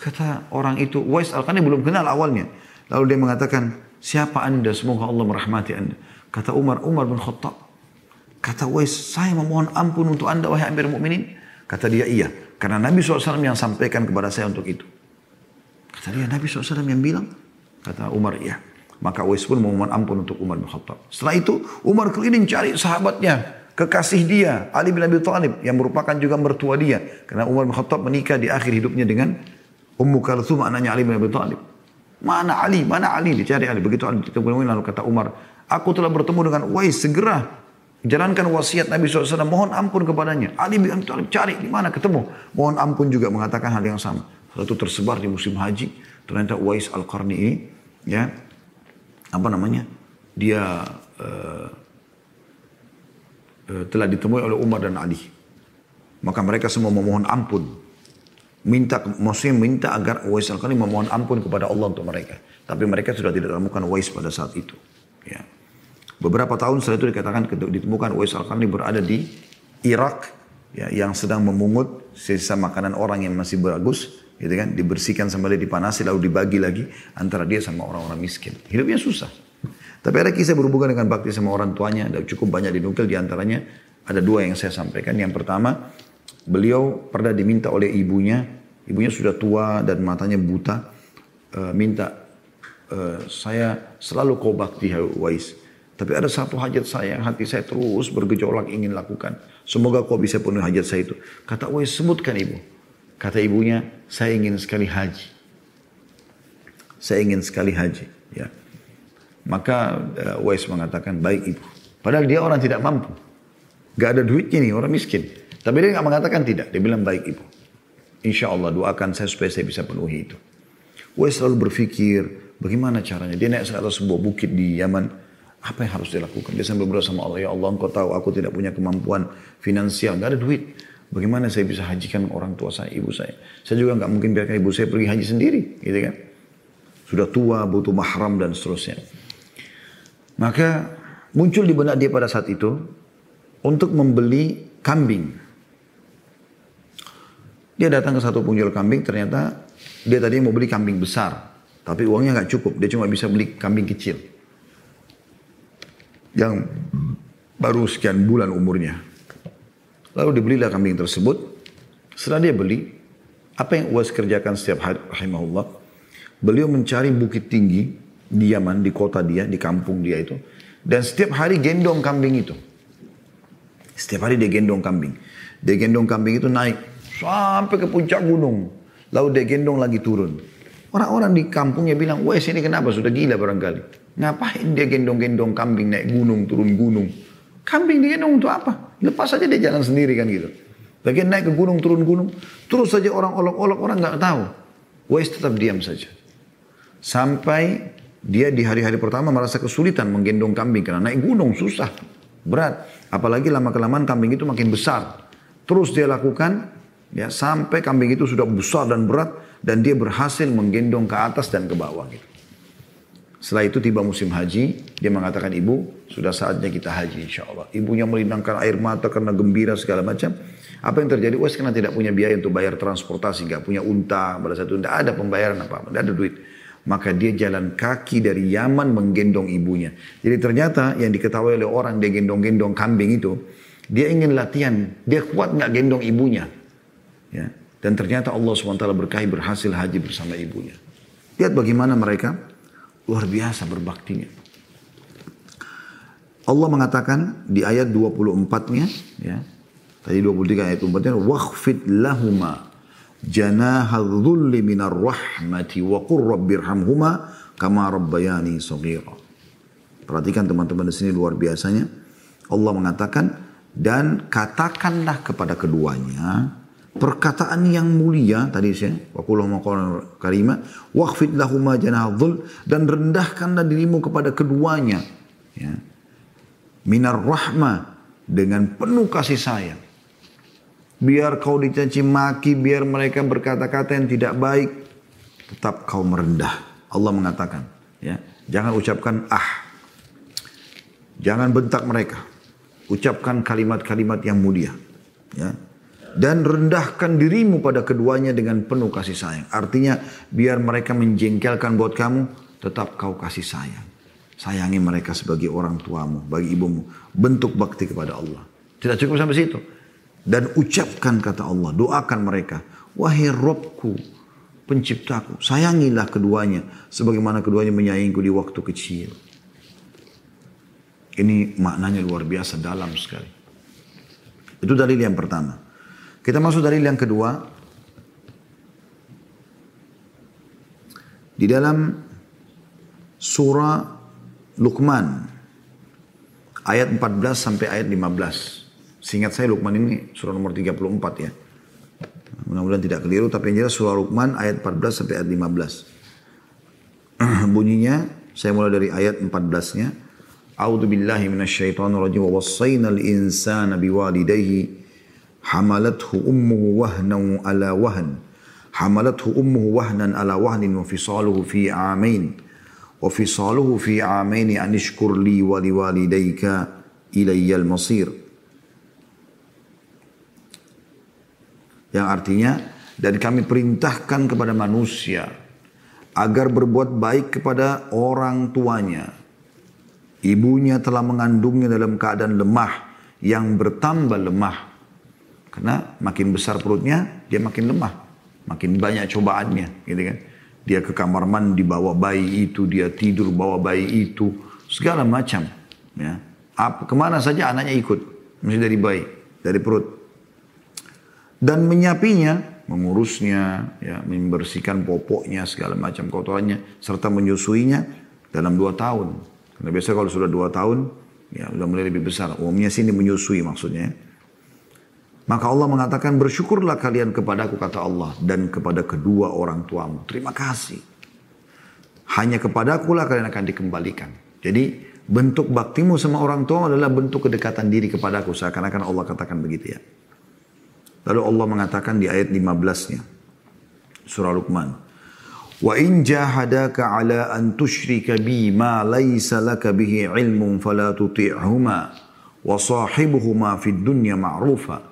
Kata orang itu Uwais al belum kenal awalnya. Lalu dia mengatakan siapa anda? Semoga Allah merahmati anda. Kata Umar Umar bin Khattab kata Uwais saya memohon ampun untuk anda wahai Amir Mukminin kata dia iya karena Nabi SAW yang sampaikan kepada saya untuk itu Kata dia, Nabi SAW yang bilang. Kata Umar, iya. Maka Uwais pun memohon ampun untuk Umar bin Khattab. Setelah itu, Umar keliling cari sahabatnya. Kekasih dia, Ali bin Abi Thalib. Yang merupakan juga mertua dia. Karena Umar bin Khattab menikah di akhir hidupnya dengan Ummu Kalthum, anaknya Ali bin Abi Thalib. Mana Ali? Mana Ali? Dicari Ali. Begitu Ali ketemu lalu kata Umar, aku telah bertemu dengan Uwais, segera jalankan wasiat Nabi SAW, mohon ampun kepadanya. Ali bin Abi Thalib cari di mana ketemu. Mohon ampun juga mengatakan hal yang sama. Satu tersebar di musim haji. Ternyata Uwais Al-Qarni ini, ya, apa namanya? Dia uh, uh, telah ditemui oleh Umar dan Ali. Maka mereka semua memohon ampun. Minta, maksudnya minta agar Uwais Al-Qarni memohon ampun kepada Allah untuk mereka. Tapi mereka sudah tidak temukan Uwais pada saat itu. Ya. Beberapa tahun setelah itu dikatakan ditemukan Uwais Al-Qarni berada di Irak ya, yang sedang memungut sisa makanan orang yang masih bagus gitu kan? Dibersihkan sama dipanasi lalu dibagi lagi antara dia sama orang-orang miskin. Hidupnya susah. Tapi ada kisah berhubungan dengan bakti sama orang tuanya. Dan cukup banyak dinukil di antaranya ada dua yang saya sampaikan. Yang pertama beliau pernah diminta oleh ibunya. Ibunya sudah tua dan matanya buta. Uh, minta uh, saya selalu kau bakti Wais tapi ada satu hajat saya yang hati saya terus bergejolak ingin lakukan semoga kau bisa penuhi hajat saya itu kata Wais sebutkan ibu Kata ibunya, saya ingin sekali haji. Saya ingin sekali haji. Ya. Maka uh, Wais mengatakan, baik ibu. Padahal dia orang tidak mampu. Gak ada duitnya nih, orang miskin. Tapi dia nggak mengatakan tidak. Dia bilang, baik ibu. Insya Allah doakan saya supaya saya bisa penuhi itu. Wais selalu berpikir, bagaimana caranya. Dia naik ke atas sebuah bukit di Yaman. Apa yang harus dilakukan? Dia sambil berdoa sama Allah, ya Allah engkau tahu aku tidak punya kemampuan finansial. Gak ada duit. Bagaimana saya bisa hajikan orang tua saya, ibu saya? Saya juga nggak mungkin biarkan ibu saya pergi haji sendiri, gitu kan? Sudah tua, butuh mahram dan seterusnya. Maka muncul di benak dia pada saat itu untuk membeli kambing. Dia datang ke satu penjual kambing, ternyata dia tadi mau beli kambing besar. Tapi uangnya nggak cukup, dia cuma bisa beli kambing kecil. Yang baru sekian bulan umurnya. Lalu dibelilah kambing tersebut. Setelah dia beli, apa yang Uwais kerjakan setiap hari, rahimahullah, beliau mencari bukit tinggi di Yaman, di kota dia, di kampung dia itu. Dan setiap hari gendong kambing itu. Setiap hari dia gendong kambing. Dia gendong kambing itu naik sampai ke puncak gunung. Lalu dia gendong lagi turun. Orang-orang di kampungnya bilang, wah ini kenapa? Sudah gila barangkali. Ngapain dia gendong-gendong kambing naik gunung, turun gunung. Kambing digendong untuk apa? Lepas saja dia jalan sendiri kan gitu. Bagian naik ke gunung, turun gunung. Terus saja orang olok-olok, orang nggak tahu. Wais tetap diam saja. Sampai dia di hari-hari pertama merasa kesulitan menggendong kambing. Karena naik gunung susah, berat. Apalagi lama-kelamaan kambing itu makin besar. Terus dia lakukan, ya sampai kambing itu sudah besar dan berat. Dan dia berhasil menggendong ke atas dan ke bawah gitu. Setelah itu tiba musim haji, dia mengatakan ibu sudah saatnya kita haji insya Allah. Ibunya melindangkan air mata karena gembira segala macam. Apa yang terjadi? Wes karena tidak punya biaya untuk bayar transportasi, nggak punya unta, pada satu tidak ada pembayaran apa, tidak ada duit. Maka dia jalan kaki dari Yaman menggendong ibunya. Jadi ternyata yang diketahui oleh orang dia gendong-gendong kambing itu, dia ingin latihan, dia kuat nggak gendong ibunya. Ya. Dan ternyata Allah SWT berkahi berhasil haji bersama ibunya. Lihat bagaimana mereka Luar biasa berbaktinya. Allah mengatakan di ayat 24-nya, ya. Tadi 23 ayat 24-nya, "Wakhfid lahuma janaha dhulli minar rahmati wa qur rabbirhamhuma kama rabbayani saghira." Perhatikan teman-teman di sini luar biasanya. Allah mengatakan dan katakanlah kepada keduanya perkataan yang mulia tadi saya wakullah maqalan karima waqfid lahuma janahul dan rendahkanlah dirimu kepada keduanya ya. Minar rahmah dengan penuh kasih sayang. Biar kau dicaci maki biar mereka berkata-kata yang tidak baik tetap kau merendah. Allah mengatakan ya jangan ucapkan ah. Jangan bentak mereka. Ucapkan kalimat-kalimat yang mulia ya dan rendahkan dirimu pada keduanya dengan penuh kasih sayang. Artinya biar mereka menjengkelkan buat kamu, tetap kau kasih sayang. Sayangi mereka sebagai orang tuamu, bagi ibumu. Bentuk bakti kepada Allah. Tidak cukup sampai situ. Dan ucapkan kata Allah, doakan mereka. Wahai Robku, penciptaku, sayangilah keduanya. Sebagaimana keduanya menyayangiku di waktu kecil. Ini maknanya luar biasa dalam sekali. Itu dalil yang pertama. Kita masuk dari yang kedua. Di dalam surah Luqman ayat 14 sampai ayat 15. Seingat saya Luqman ini surah nomor 34 ya. Mudah-mudahan tidak keliru tapi yang jelas surah Luqman ayat 14 sampai ayat 15. Bunyinya saya mulai dari ayat 14-nya. A'udzu billahi minasyaitonir rajim wa wassaynal insana biwalidayhi hamalathu ummuhu wahnan ala wahn. Hamalathu ummuhu wahnan ala wahnin wa fisaluhu fi amain. Wa fisaluhu fi amain an ishkur li wa liwalidayka ilayya al-masir yang artinya dan kami perintahkan kepada manusia agar berbuat baik kepada orang tuanya. Ibunya telah mengandungnya dalam keadaan lemah yang bertambah lemah karena makin besar perutnya, dia makin lemah. Makin banyak cobaannya, gitu kan. Dia ke kamar mandi bawa bayi itu, dia tidur bawa bayi itu, segala macam. Ya. Apa, ke mana saja anaknya ikut, mesti dari bayi, dari perut. Dan menyapinya, mengurusnya, ya, membersihkan popoknya, segala macam kotorannya, serta menyusuinya dalam dua tahun. Karena biasa kalau sudah dua tahun, ya sudah mulai lebih besar. Umumnya sini menyusui maksudnya. Maka Allah mengatakan bersyukurlah kalian kepadaku kata Allah dan kepada kedua orang tuamu. Terima kasih. Hanya kepadaku lah kalian akan dikembalikan. Jadi bentuk baktimu sama orang tua adalah bentuk kedekatan diri kepadaku. Seakan-akan Allah katakan begitu ya. Lalu Allah mengatakan di ayat 15-nya. Surah Luqman. Wa in jahadaka ala an tushrika bi ma laysa laka bihi ilmun fala tuti'huma wa sahibuhuma fid dunya ma'rufa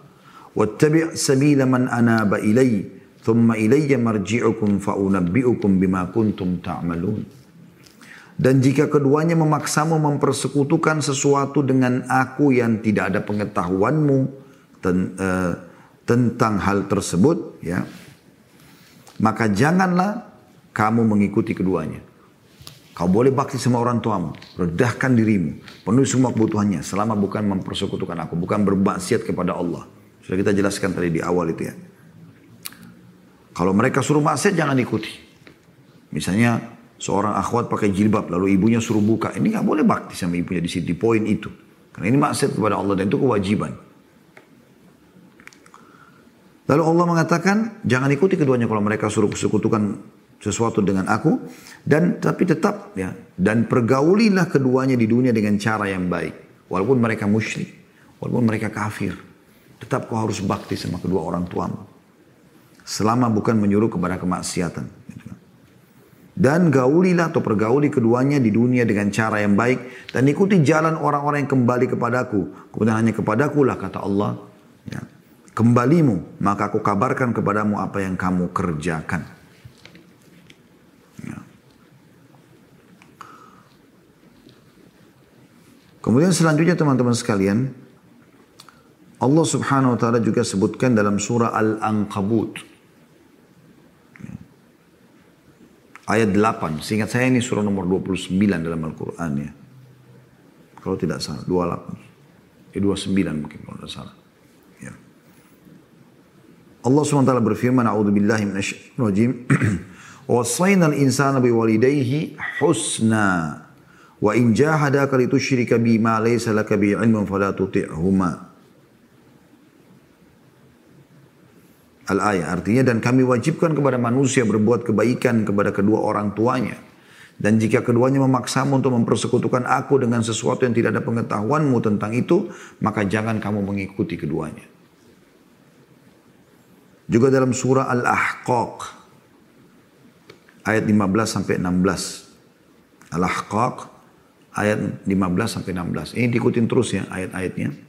wattabi' sabila man anaba ilai thumma ilayya marji'ukum fa'unabbi'ukum bima kuntum ta'malun dan jika keduanya memaksamu mempersekutukan sesuatu dengan aku yang tidak ada pengetahuanmu ten, uh, tentang hal tersebut ya maka janganlah kamu mengikuti keduanya Kau boleh bakti sama orang tuamu. Redahkan dirimu. Penuhi semua kebutuhannya. Selama bukan mempersekutukan aku. Bukan bermaksiat kepada Allah. Sudah kita jelaskan tadi di awal itu ya. Kalau mereka suruh maksiat jangan ikuti. Misalnya seorang akhwat pakai jilbab lalu ibunya suruh buka. Ini nggak boleh bakti sama ibunya di di poin itu. Karena ini maksiat kepada Allah dan itu kewajiban. Lalu Allah mengatakan jangan ikuti keduanya kalau mereka suruh sekutukan sesuatu dengan aku dan tapi tetap ya dan pergaulilah keduanya di dunia dengan cara yang baik walaupun mereka musyrik walaupun mereka kafir tetap kau harus bakti sama kedua orang tuamu. Selama bukan menyuruh kepada kemaksiatan. Dan gaulilah atau pergauli keduanya di dunia dengan cara yang baik. Dan ikuti jalan orang-orang yang kembali kepadaku. Kemudian hanya kepadaku lah kata Allah. Ya. Kembalimu, maka aku kabarkan kepadamu apa yang kamu kerjakan. Ya. Kemudian selanjutnya teman-teman sekalian. Allah subhanahu wa ta'ala juga sebutkan dalam surah Al-Ankabut. ayat 8. Seingat saya ini surah nomor 29 dalam Al-Quran ya. Kalau tidak salah, 28. Eh, 29 mungkin kalau tidak salah. Ya. Allah SWT berfirman, A'udhu billahi minasyaitonirrajim. Wassayna al-insana biwalidayhi husna. Wa in jahadaka litusyrika bi ma laysa laka bi ilmun fala tuti'huma. Al-ayah artinya dan kami wajibkan kepada manusia berbuat kebaikan kepada kedua orang tuanya. Dan jika keduanya memaksamu untuk mempersekutukan aku dengan sesuatu yang tidak ada pengetahuanmu tentang itu, maka jangan kamu mengikuti keduanya. Juga dalam surah Al-Ahqaq ayat 15 sampai 16. Al-Ahqaq ayat 15 sampai 16. Ini diikutin terus ya ayat-ayatnya.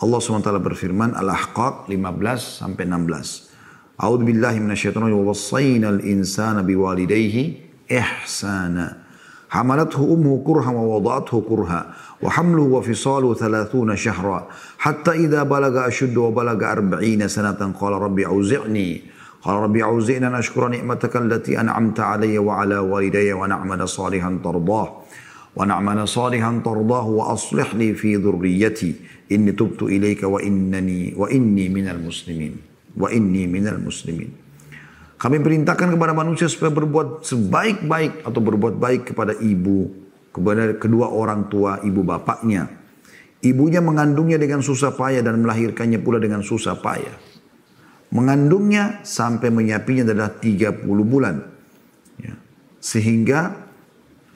Allah SWT berfirman Al-Ahqaq 15 sampai 16. A'udzu billahi minasyaitonir rajim. Wassayna al-insana biwalidayhi ihsana. Hamalathu ummuhu kurha wa wada'athu kurha wa hamluhu wa fisaluhu 30 shahra hatta idza balaga ashudda wa balaga 40 sanatan qala rabbi auzi'ni qala rabbi auzi'ni an ashkura ni'mataka allati an'amta alayya wa ala aslih li fi dhurriyyati Inni tubtu ilaika wa innani wa inni minal muslimin. Wa inni minal muslimin. Kami perintahkan kepada manusia supaya berbuat sebaik-baik atau berbuat baik kepada ibu, kepada kedua orang tua ibu bapaknya. Ibunya mengandungnya dengan susah payah dan melahirkannya pula dengan susah payah. Mengandungnya sampai menyapinya adalah 30 bulan. Ya. Sehingga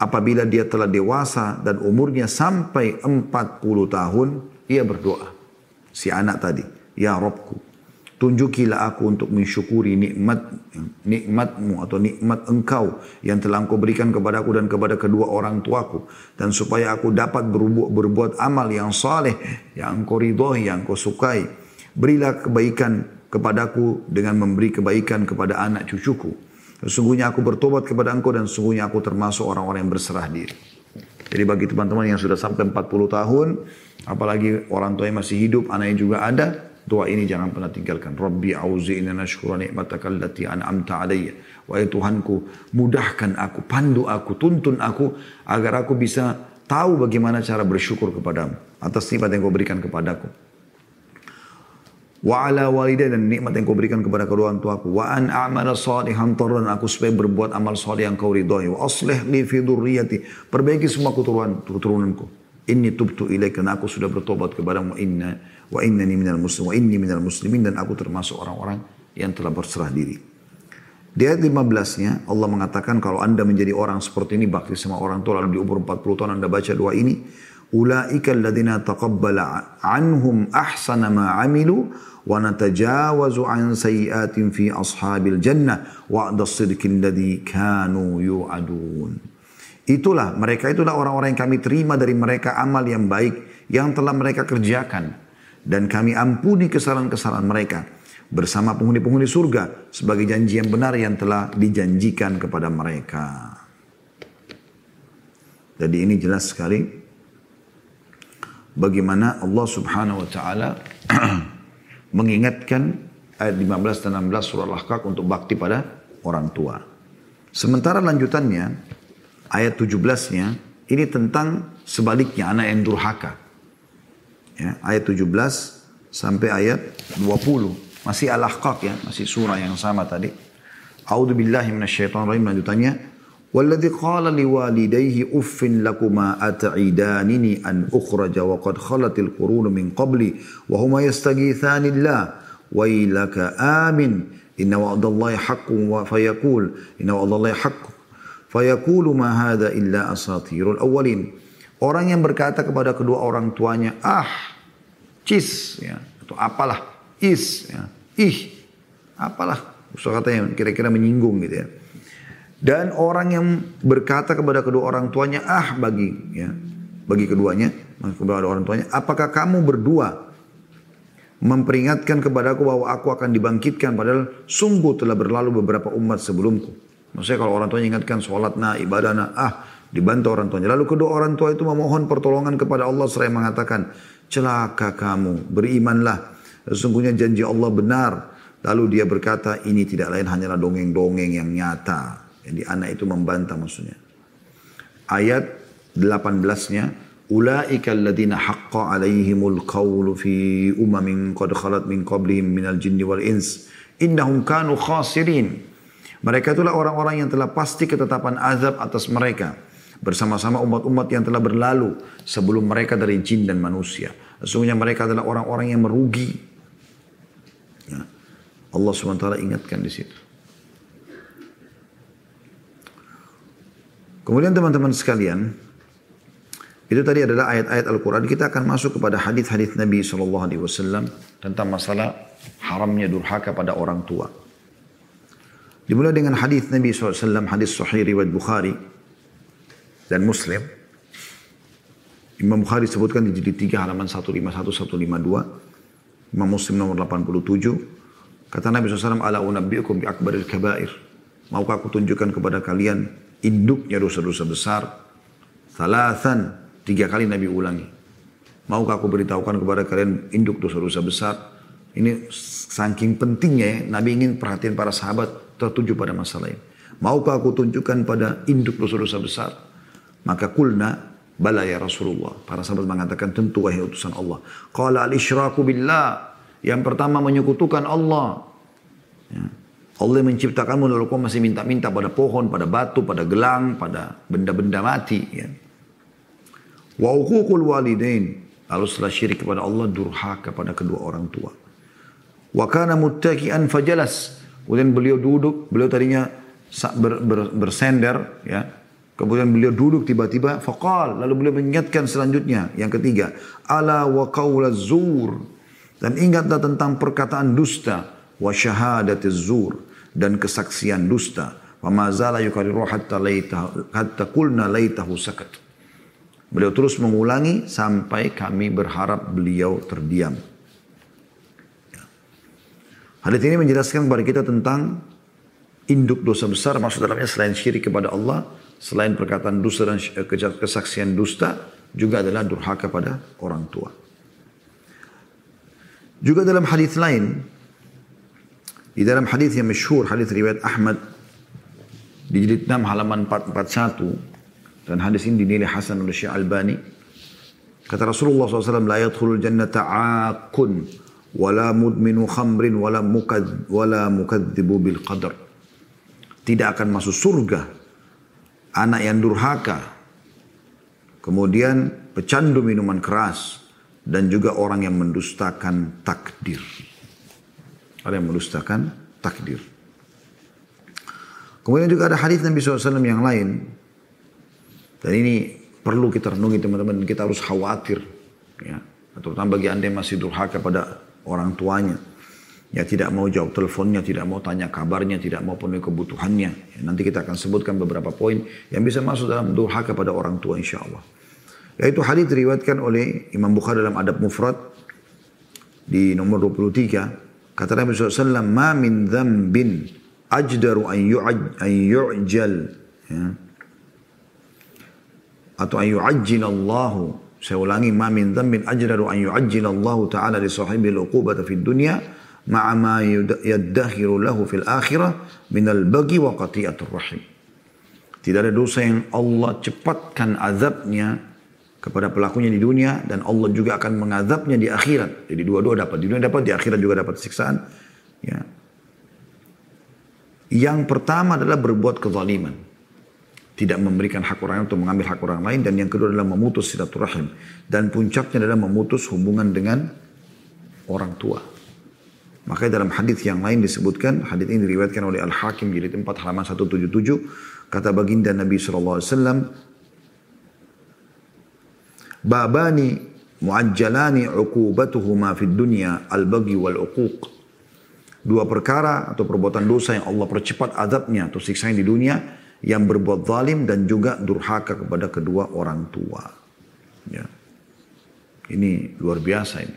apabila dia telah dewasa dan umurnya sampai 40 tahun, ia berdoa. Si anak tadi, Ya Robku, tunjukilah aku untuk mensyukuri nikmat nikmatmu atau nikmat engkau yang telah engkau berikan kepadaku dan kepada kedua orang tuaku. Dan supaya aku dapat berbuat, berbuat amal yang saleh, yang engkau ridhoi, yang engkau sukai. Berilah kebaikan kepadaku dengan memberi kebaikan kepada anak cucuku. Sesungguhnya aku bertobat kepada engkau dan sesungguhnya aku termasuk orang-orang yang berserah diri. Jadi bagi teman-teman yang sudah sampai 40 tahun, Apalagi orang tuanya masih hidup, anaknya juga ada. Doa ini jangan pernah tinggalkan. Rabbi auzi'ni nashkura ni'mataka allati an'amta alayya. Wahai Tuhanku, mudahkan aku, pandu aku, tuntun aku agar aku bisa tahu bagaimana cara bersyukur kepadamu atas nikmat yang kau berikan kepadaku. Wa ala walidah dan nikmat yang kau berikan kepada kedua orang tuaku. Wa an a'mala salihan tarun aku supaya berbuat amal salih yang kau ridhoi. Wa aslih li fi dhurriyyati. Perbaiki semua keturunan keturunanku. Inni tubtu ilaika dan aku sudah bertobat kepadamu inna wa innani minal muslim wa inni minal muslimin dan aku termasuk orang-orang yang telah berserah diri. Di ayat 15-nya Allah mengatakan kalau anda menjadi orang seperti ini bakti sama orang tua lalu di umur 40 tahun anda baca doa ini ulaika alladhina taqabbala anhum ahsana ma amilu wa natajawazu an sayyiatin fi ashabil jannah wa'da as-sidqi alladhi kanu yu'adun. Itulah mereka itulah orang-orang yang kami terima dari mereka amal yang baik yang telah mereka kerjakan dan kami ampuni kesalahan-kesalahan mereka bersama penghuni-penghuni surga sebagai janji yang benar yang telah dijanjikan kepada mereka. Jadi ini jelas sekali bagaimana Allah Subhanahu wa taala mengingatkan ayat 15 dan 16 surah Al-Ahqaf untuk bakti pada orang tua. Sementara lanjutannya ayat 17-nya ini tentang sebaliknya anak yang durhaka. Ya, ayat 17 sampai ayat 20. Masih al-ahqaq ya, masih surah yang sama tadi. A'udzu billahi minasyaitonir rajim lanjutannya. Walladhi qala liwalidayhi uffin lakuma at'idanini an ukhraja wa qad khalatil qurun min qabli wa huma yastaghithanillah wailaka amin inna wa'dallahi haqqun wa fayaqul inna wa'dallahi haqqun fayaqulu ma hadha illa asatirul awwalin orang yang berkata kepada kedua orang tuanya ah cis. Ya atau apalah is. Ya ih. Apalah. Usah katanya kira-kira menyinggung gitu ya. Dan orang yang berkata kepada kedua orang tuanya, ah bagi ya, bagi keduanya, kepada orang tuanya, apakah kamu berdua memperingatkan kepadaku bahwa aku akan dibangkitkan padahal sungguh telah berlalu beberapa umat sebelumku. Maksudnya kalau orang tuanya ingatkan sholat nah, ibadah nah, ah dibantu orang tuanya. Lalu kedua orang tua itu memohon pertolongan kepada Allah seraya mengatakan, celaka kamu, berimanlah. Sesungguhnya janji Allah benar. Lalu dia berkata, ini tidak lain hanyalah dongeng-dongeng yang nyata. Jadi anak itu membantah maksudnya. Ayat 18-nya, Ulaika alladhina haqqa alaihimul qawlu fi umamin qad khalat min qablihim minal jinni wal ins. Innahum kanu khasirin. Mereka itulah orang-orang yang telah pasti ketetapan azab atas mereka bersama-sama umat-umat yang telah berlalu sebelum mereka dari jin dan manusia. Sesungguhnya mereka adalah orang-orang yang merugi. Ya. Allah SWT ingatkan di situ. Kemudian teman-teman sekalian, itu tadi adalah ayat-ayat Al-Quran. Kita akan masuk kepada hadis-hadis Nabi SAW tentang masalah haramnya durhaka pada orang tua. Dimulai dengan hadis Nabi SAW, hadis Sahih riwayat Bukhari dan Muslim. Imam Bukhari sebutkan di jilid 3 halaman 151 152. Imam Muslim nomor 87. Kata Nabi SAW, Ala unabbiukum bi akbaril kabair. Maukah aku tunjukkan kepada kalian induknya dosa-dosa besar? Thalathan. Tiga kali Nabi ulangi. Maukah aku beritahukan kepada kalian induk dosa-dosa besar? Ini saking pentingnya ya, Nabi ingin perhatian para sahabat tertuju pada masalah ini. Maukah aku tunjukkan pada induk dosa-dosa besar? Maka kulna bala ya Rasulullah. Para sahabat mengatakan tentu wahai utusan Allah. Qala al-isyraku billah. Yang pertama menyekutukan Allah. Ya. Allah menciptakanmu lalu kau masih minta-minta pada pohon, pada batu, pada gelang, pada benda-benda mati. Ya. Wa uququl walidain. Lalu setelah syirik kepada Allah, durhaka kepada kedua orang tua. Wa kana muttaki'an fajalas. Kemudian beliau duduk, beliau tadinya ber, ber, bersender, ya, Kemudian beliau duduk tiba-tiba faqal lalu beliau mengingatkan selanjutnya yang ketiga ala wa qaula zur dan ingatlah tentang perkataan dusta wa syahadatiz zur dan kesaksian dusta wa ma zala yukariru hatta laita hatta qulna laitahu sakat Beliau terus mengulangi sampai kami berharap beliau terdiam. Hadis ini menjelaskan kepada kita tentang induk dosa besar maksud dalamnya selain syirik kepada Allah selain perkataan dusta dan eh, kesaksian dusta, juga adalah durhaka pada orang tua. Juga dalam hadis lain, di dalam hadis yang masyhur, hadis riwayat Ahmad di jilid 6 halaman 441 dan hadis ini dinilai hasan oleh Syekh Albani. Kata Rasulullah SAW, yadkhulul jannata akun wala mudminu khamrin wala mukadzibu bil qadar. Tidak akan masuk surga anak yang durhaka, kemudian pecandu minuman keras, dan juga orang yang mendustakan takdir. Ada yang mendustakan takdir. Kemudian juga ada hadis Nabi SAW yang lain. Dan ini perlu kita renungi teman-teman. Kita harus khawatir. Ya. Terutama bagi anda yang masih durhaka pada orang tuanya. Ya tidak mau jawab teleponnya, tidak mau tanya kabarnya, tidak mau penuhi kebutuhannya. Ya, nanti kita akan sebutkan beberapa poin yang bisa masuk dalam doa kepada orang tua insya Allah. Yaitu hadis diriwayatkan oleh Imam Bukhari dalam Adab Mufrad di nomor 23. Kata Nabi SAW, Ma min dhambin ajdaru an yu'jal. Ya. Atau an yu'ajjilallahu. Saya ulangi, Ma min dhambin ajdaru an yu'ajjilallahu ta'ala li sahibi al-uqubata fid dunya ma'ama yaddakhiru lahu fil akhirah minal bagi wa qati'atur rahim. Tidak ada dosa yang Allah cepatkan azabnya kepada pelakunya di dunia dan Allah juga akan mengazabnya di akhirat. Jadi dua-dua dapat. Di dunia dapat, di akhirat juga dapat siksaan. Ya. Yang pertama adalah berbuat kezaliman. Tidak memberikan hak orang untuk mengambil hak orang lain. Dan yang kedua adalah memutus silaturahim. Dan puncaknya adalah memutus hubungan dengan orang tua. Makanya dalam hadis yang lain disebutkan, hadis ini diriwayatkan oleh Al-Hakim jilid 4 halaman 177, kata baginda Nabi SAW, Babani muajjalani uqubatuhuma fid dunya al-bagi wal uquq. Dua perkara atau perbuatan dosa yang Allah percepat azabnya atau siksanya di dunia. yang berbuat zalim dan juga durhaka kepada kedua orang tua. Ya. Ini luar biasa ini.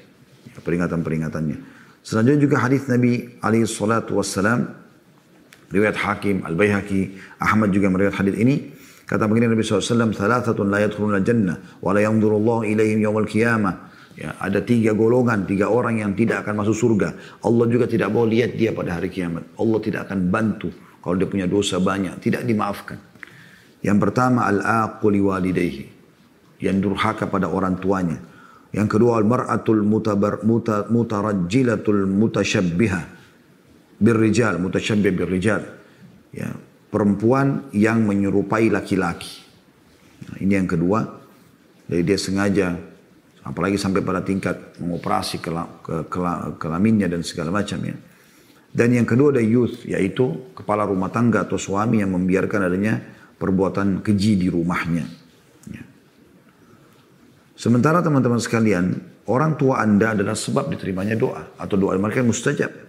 Ya, peringatan-peringatannya. Selanjutnya juga hadis Nabi alaihi salatu wassalam riwayat Hakim, Al-Baihaqi, Ahmad juga meriwayat hadis ini. Kata begini Nabi SAW, Thalathatun la yadkhuluna jannah, wa la yanzurullahu ilaihim yawmal qiyamah. Ya, ada tiga golongan, tiga orang yang tidak akan masuk surga. Allah juga tidak mau lihat dia pada hari kiamat. Allah tidak akan bantu kalau dia punya dosa banyak, tidak dimaafkan. Yang pertama al-aquli walidayhi, yang durhaka pada orang tuanya. Yang kedua al-mar'atul mutabar, muta, mutarajjilatul mutasyabbihah birrijal, mutasyabbih birrijal. Ya, perempuan yang menyerupai laki-laki. Nah, ini yang kedua. Jadi dia sengaja apalagi sampai pada tingkat mengoperasi ke, ke, ke, kelaminnya dan segala macam ya. Dan yang kedua ada youth, yaitu kepala rumah tangga atau suami yang membiarkan adanya perbuatan keji di rumahnya. Ya. Sementara teman-teman sekalian, orang tua anda adalah sebab diterimanya doa. Atau doa mereka mustajab.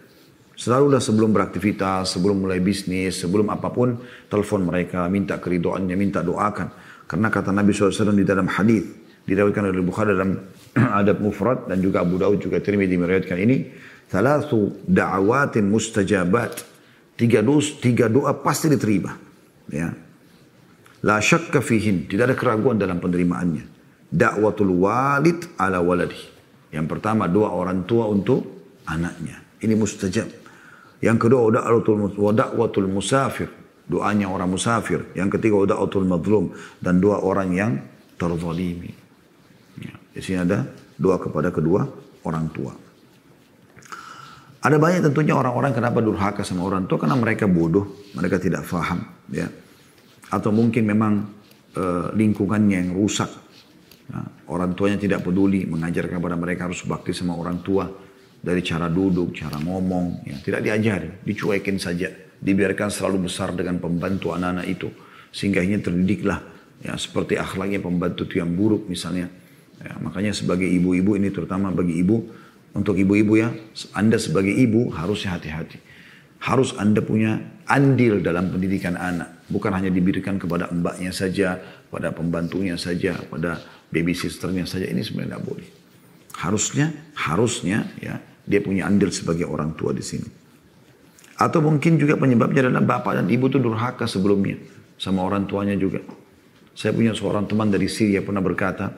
Selalulah sebelum beraktivitas, sebelum mulai bisnis, sebelum apa pun, telepon mereka, minta keridoannya, minta doakan. Karena kata Nabi SAW di dalam hadis diriwayatkan oleh Bukhari dalam Adab Mufrad dan juga Abu Daud juga Tirmidzi meriwayatkan ini Thalathu da'awatin mustajabat. Tiga doa, tiga doa pasti diterima. Ya. La syakka fihin. Tidak ada keraguan dalam penerimaannya. Da'watul walid ala waladi. Yang pertama doa orang tua untuk anaknya. Ini mustajab. Yang kedua da'watul musafir. Doanya orang musafir. Yang ketiga da'watul madlum. Dan doa orang yang terzalimi. Ya. Di sini ada doa kepada kedua orang tua. Ada banyak tentunya orang-orang kenapa durhaka sama orang tua karena mereka bodoh, mereka tidak faham, ya. Atau mungkin memang e, lingkungannya yang rusak. Nah, orang tuanya tidak peduli mengajarkan kepada mereka harus bakti sama orang tua dari cara duduk, cara ngomong, ya tidak diajari, dicuekin saja, dibiarkan selalu besar dengan pembantu anak-anak itu sehingga ini terdidiklah ya seperti akhlaknya pembantu itu yang buruk misalnya. Ya, makanya sebagai ibu-ibu ini terutama bagi ibu untuk ibu-ibu ya, Anda sebagai ibu harusnya hati-hati. Harus Anda punya andil dalam pendidikan anak. Bukan hanya diberikan kepada mbaknya saja, pada pembantunya saja, pada baby sisternya saja. Ini sebenarnya tidak boleh. Harusnya, harusnya ya dia punya andil sebagai orang tua di sini. Atau mungkin juga penyebabnya adalah bapak dan ibu itu durhaka sebelumnya. Sama orang tuanya juga. Saya punya seorang teman dari Syria pernah berkata,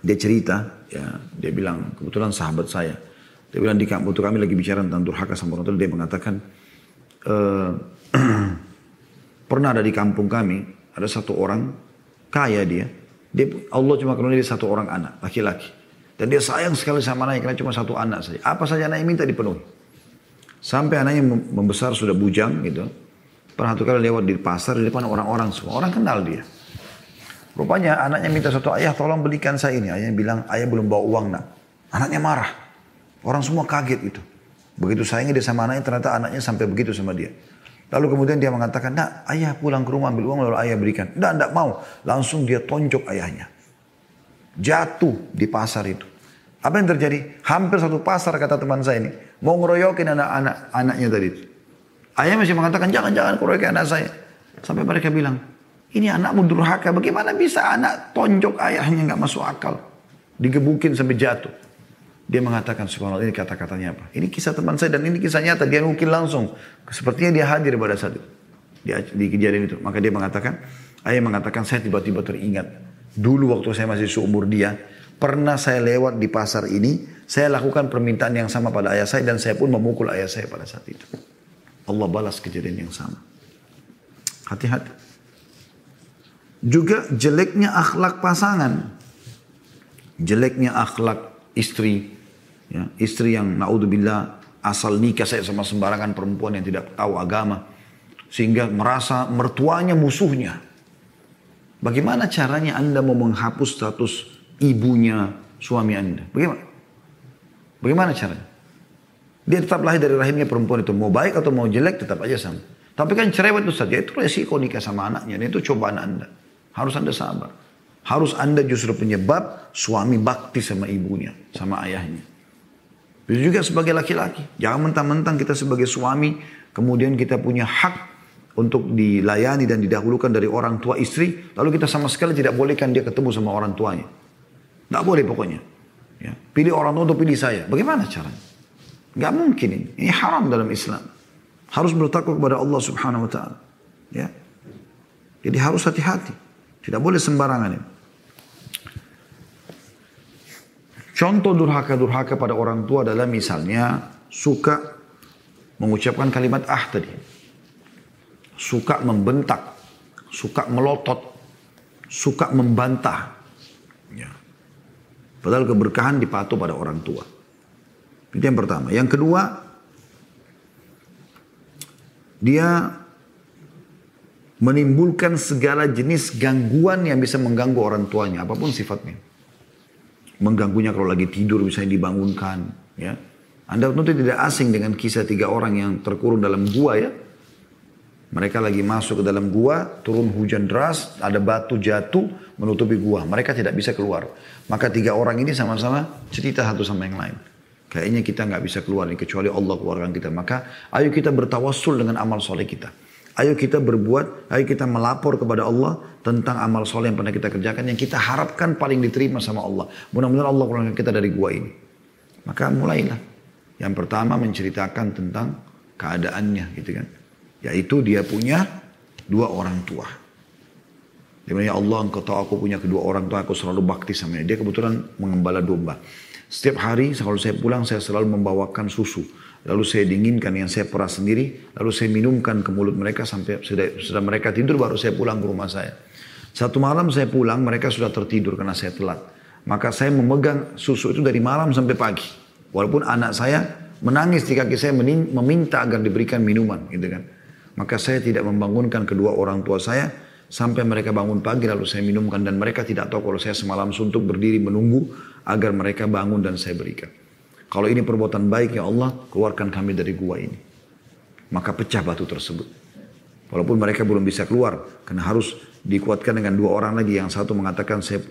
dia cerita, ya dia bilang kebetulan sahabat saya. Dia bilang di kampung kami lagi bicara tentang durhaka sama orang tua. Dia mengatakan e, pernah ada di kampung kami ada satu orang kaya dia. Dia Allah cuma karena dia satu orang anak laki-laki. Dan dia sayang sekali sama anaknya karena cuma satu anak saja. Apa saja anaknya minta dipenuhi. Sampai anaknya membesar sudah bujang gitu. Pernah satu kali lewat di pasar di depan orang-orang semua. Orang kenal dia. Rupanya anaknya minta satu ayah tolong belikan saya ini. Ayahnya bilang ayah belum bawa uang nak. Anaknya marah. Orang semua kaget itu. Begitu sayangnya dia sama anaknya ternyata anaknya sampai begitu sama dia. Lalu kemudian dia mengatakan, nak ayah pulang ke rumah ambil uang lalu ayah berikan. Tidak, tidak mau. Langsung dia tonjok ayahnya. Jatuh di pasar itu. Apa yang terjadi? Hampir satu pasar kata teman saya ini. Mau ngeroyokin anak-anak anaknya tadi. Ayah masih mengatakan, jangan-jangan keroyokin anak saya. Sampai mereka bilang, ini anakmu durhaka. Bagaimana bisa anak tonjok ayahnya nggak masuk akal. Digebukin sampai jatuh. Dia mengatakan subhanallah ini kata-katanya apa. Ini kisah teman saya dan ini kisah nyata. Dia mungkin langsung. Sepertinya dia hadir pada saat itu. Di, di kejadian itu. Maka dia mengatakan. Ayah mengatakan saya tiba-tiba teringat. Dulu waktu saya masih seumur dia. Pernah saya lewat di pasar ini. Saya lakukan permintaan yang sama pada ayah saya. Dan saya pun memukul ayah saya pada saat itu. Allah balas kejadian yang sama. Hati-hati. Juga jeleknya akhlak pasangan. Jeleknya akhlak istri. Ya, istri yang naudzubillah asal nikah saya sama sembarangan perempuan yang tidak tahu agama. Sehingga merasa mertuanya musuhnya. Bagaimana caranya Anda mau menghapus status ibunya suami Anda? Bagaimana? Bagaimana caranya? Dia tetap lahir dari rahimnya perempuan itu. Mau baik atau mau jelek tetap aja sama. Tapi kan cerewet itu saja. Itu resiko nikah sama anaknya. Dan itu cobaan Anda. Harus Anda sabar. Harus Anda justru penyebab suami bakti sama ibunya, sama ayahnya. Itu juga sebagai laki-laki. Jangan mentang-mentang kita sebagai suami, kemudian kita punya hak untuk dilayani dan didahulukan dari orang tua istri, lalu kita sama sekali tidak bolehkan dia ketemu sama orang tuanya. Tidak boleh pokoknya. Ya. Pilih orang tua untuk pilih saya. Bagaimana caranya? Gak mungkin ini. Ini haram dalam Islam. Harus bertakwa kepada Allah subhanahu wa ta'ala. Ya. Jadi harus hati-hati. Tidak boleh sembarangan ini. Contoh durhaka-durhaka pada orang tua adalah misalnya suka mengucapkan kalimat ah tadi. Suka membentak, suka melotot, suka membantah. Ya. Padahal keberkahan dipatuh pada orang tua. Itu yang pertama. Yang kedua, dia menimbulkan segala jenis gangguan yang bisa mengganggu orang tuanya, apa pun sifatnya. Mengganggunya kalau lagi tidur bisa dibangunkan, ya. Anda tentu tidak asing dengan kisah tiga orang yang terkurung dalam gua ya. Mereka lagi masuk ke dalam gua, turun hujan deras, ada batu jatuh menutupi gua. Mereka tidak bisa keluar. Maka tiga orang ini sama-sama cerita satu sama yang lain. Kayaknya kita nggak bisa keluar nih kecuali Allah keluarkan kita. Maka ayo kita bertawassul dengan amal soleh kita. Ayo kita berbuat, ayo kita melapor kepada Allah tentang amal soleh yang pernah kita kerjakan yang kita harapkan paling diterima sama Allah. Mudah-mudahan Allah keluarkan kita dari gua ini. Maka mulailah yang pertama menceritakan tentang keadaannya gitu kan. Yaitu dia punya dua orang tua. Dia bilang, ya Allah engkau tahu aku punya kedua orang tua, aku selalu bakti sama dia. Dia kebetulan mengembala domba. Setiap hari kalau saya pulang saya selalu membawakan susu. Lalu saya dinginkan yang saya peras sendiri. Lalu saya minumkan ke mulut mereka sampai sudah, sudah mereka tidur baru saya pulang ke rumah saya. Satu malam saya pulang mereka sudah tertidur karena saya telat. Maka saya memegang susu itu dari malam sampai pagi. Walaupun anak saya menangis di kaki saya meminta agar diberikan minuman gitu kan. Maka saya tidak membangunkan kedua orang tua saya sampai mereka bangun pagi lalu saya minumkan dan mereka tidak tahu kalau saya semalam suntuk berdiri menunggu agar mereka bangun dan saya berikan. Kalau ini perbuatan baik ya Allah, keluarkan kami dari gua ini. Maka pecah batu tersebut. Walaupun mereka belum bisa keluar, karena harus dikuatkan dengan dua orang lagi. Yang satu mengatakan saya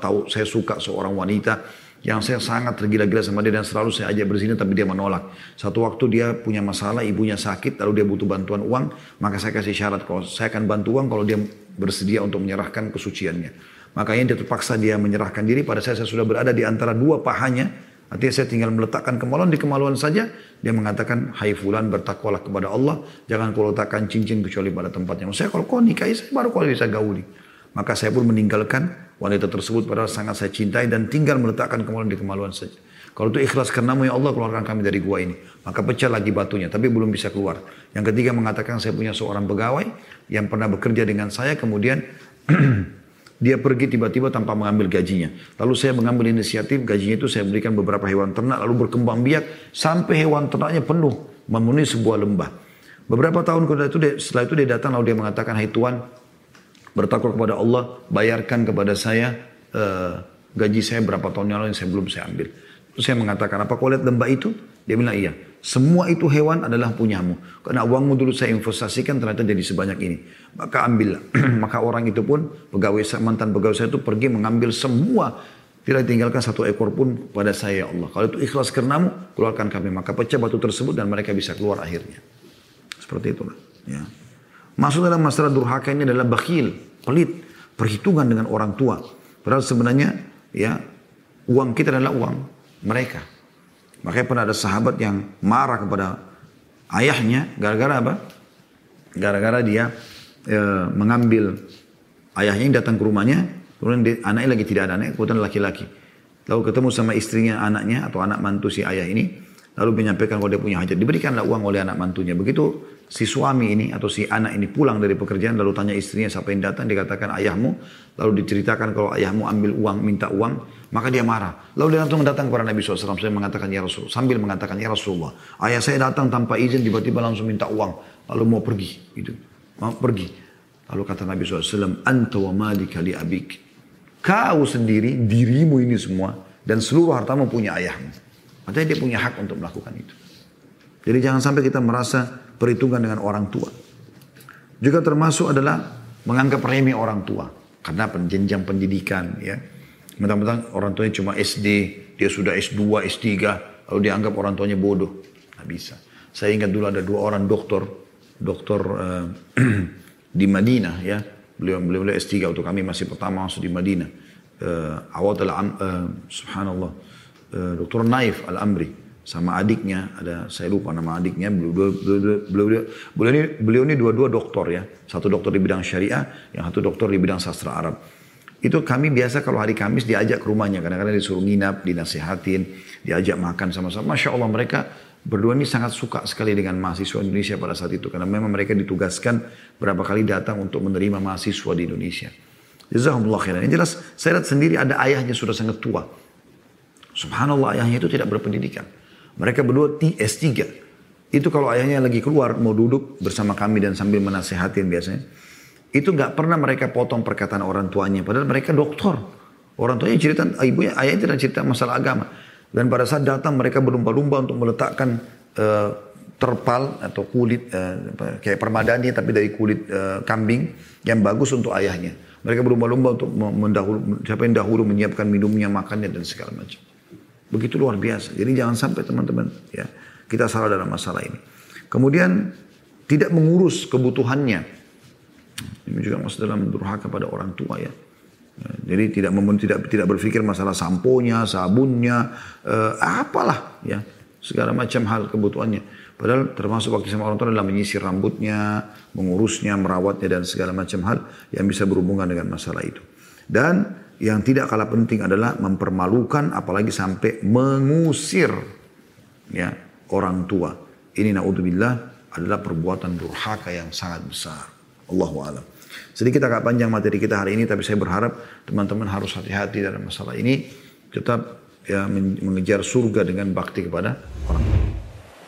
tahu saya suka seorang wanita yang saya sangat tergila-gila sama dia dan selalu saya ajak berzina tapi dia menolak. Satu waktu dia punya masalah, ibunya sakit, lalu dia butuh bantuan uang, maka saya kasih syarat kalau saya akan bantu uang kalau dia bersedia untuk menyerahkan kesuciannya. Makanya dia terpaksa dia menyerahkan diri pada saya, saya sudah berada di antara dua pahanya, artinya saya tinggal meletakkan kemaluan di kemaluan saja, dia mengatakan, hai fulan bertakwalah kepada Allah, jangan kau letakkan cincin kecuali pada tempatnya. Saya kalau kau nikahi, saya baru kau bisa gauli. Maka saya pun meninggalkan wanita tersebut padahal sangat saya cintai dan tinggal meletakkan kemaluan di kemaluan saja. Kalau itu ikhlas karenamu ya Allah keluarkan kami dari gua ini. Maka pecah lagi batunya tapi belum bisa keluar. Yang ketiga mengatakan saya punya seorang pegawai yang pernah bekerja dengan saya kemudian dia pergi tiba-tiba tanpa mengambil gajinya. Lalu saya mengambil inisiatif gajinya itu saya berikan beberapa hewan ternak lalu berkembang biak sampai hewan ternaknya penuh memenuhi sebuah lembah. Beberapa tahun itu setelah itu dia datang lalu dia mengatakan, Hai Tuhan, bertakwa kepada Allah, bayarkan kepada saya uh, gaji saya berapa tahun yang lalu yang saya belum saya ambil. Terus saya mengatakan, apa kau lihat lembah itu? Dia bilang, iya. Semua itu hewan adalah punyamu. Karena uangmu dulu saya investasikan ternyata jadi sebanyak ini. Maka ambillah. Maka orang itu pun, pegawai mantan pegawai saya itu pergi mengambil semua. Tidak tinggalkan satu ekor pun pada saya ya Allah. Kalau itu ikhlas karenamu, keluarkan kami. Maka pecah batu tersebut dan mereka bisa keluar akhirnya. Seperti itulah. Ya. Masuk dalam masalah durhaka ini adalah bakhil, pelit, perhitungan dengan orang tua. Padahal sebenarnya ya uang kita adalah uang mereka. Makanya pernah ada sahabat yang marah kepada ayahnya gara-gara apa? Gara-gara dia e, mengambil ayahnya yang datang ke rumahnya, kemudian dia, anaknya lagi tidak ada anak, kemudian laki-laki. Lalu ketemu sama istrinya, anaknya atau anak mantu si ayah ini, lalu menyampaikan kalau dia punya hajat, diberikanlah uang oleh anak mantunya. Begitu si suami ini atau si anak ini pulang dari pekerjaan lalu tanya istrinya siapa yang datang? Dikatakan ayahmu. Lalu diceritakan kalau ayahmu ambil uang minta uang maka dia marah. Lalu dia langsung datang kepada Nabi SAW saya mengatakan ya Rasul sambil mengatakan ya Rasulullah ayah saya datang tanpa izin tiba-tiba langsung minta uang lalu mau pergi gitu. Mau pergi. Lalu kata Nabi SAW anta wa malika li abik. Kau sendiri dirimu ini semua dan seluruh hartamu punya ayahmu. Artinya dia punya hak untuk melakukan itu. Jadi jangan sampai kita merasa perhitungan dengan orang tua. Juga termasuk adalah menganggap remeh orang tua karena penjenjang pendidikan ya. Mentang-mentang orang tuanya cuma SD, dia sudah S2, S3, lalu dianggap orang tuanya bodoh. Nggak bisa. Saya ingat dulu ada dua orang dokter dokter uh, di Madinah ya. Beliau beliau, beliau S3 waktu kami masih pertama masuk di Madinah. Uh, awal uh, subhanallah uh, Dr. Naif Al-Amri sama adiknya. Ada saya lupa nama adiknya. Beliau beliau beliau, beliau, ini beliau ini dua-dua doktor ya. Satu dokter di bidang syariah yang satu dokter di bidang sastra Arab. Itu kami biasa kalau hari Kamis diajak ke rumahnya. Kadang-kadang disuruh nginap dinasihatin diajak makan sama-sama. Masya Allah mereka berdua ini sangat suka sekali dengan mahasiswa Indonesia pada saat itu. Karena memang mereka ditugaskan berapa kali datang untuk menerima mahasiswa di Indonesia. Jazakumullah khairan. Yang jelas saya lihat sendiri ada ayahnya sudah sangat tua. Subhanallah ayahnya itu tidak berpendidikan. Mereka berdua S3. Itu kalau ayahnya lagi keluar mau duduk bersama kami dan sambil menasehatin biasanya. Itu nggak pernah mereka potong perkataan orang tuanya. Padahal mereka doktor. Orang tuanya cerita, ibunya, ayahnya tidak cerita masalah agama. Dan pada saat datang mereka berlumba-lumba untuk meletakkan uh, terpal atau kulit uh, kayak permadani tapi dari kulit uh, kambing yang bagus untuk ayahnya. Mereka berlumba-lumba untuk mendahulu, siapa yang dahulu menyiapkan minumnya, makannya dan segala macam. Begitu luar biasa. Jadi jangan sampai teman-teman ya kita salah dalam masalah ini. Kemudian tidak mengurus kebutuhannya. Ini juga masuk dalam durhaka pada orang tua ya. jadi tidak tidak tidak berpikir masalah samponya, sabunnya, eh, apalah ya segala macam hal kebutuhannya. Padahal termasuk waktu sama orang tua adalah menyisir rambutnya, mengurusnya, merawatnya dan segala macam hal yang bisa berhubungan dengan masalah itu. Dan yang tidak kalah penting adalah mempermalukan apalagi sampai mengusir ya orang tua. Ini naudzubillah adalah perbuatan durhaka yang sangat besar. Allahu a'lam. Sedikit agak panjang materi kita hari ini tapi saya berharap teman-teman harus hati-hati dalam masalah ini tetap ya mengejar surga dengan bakti kepada orang tua.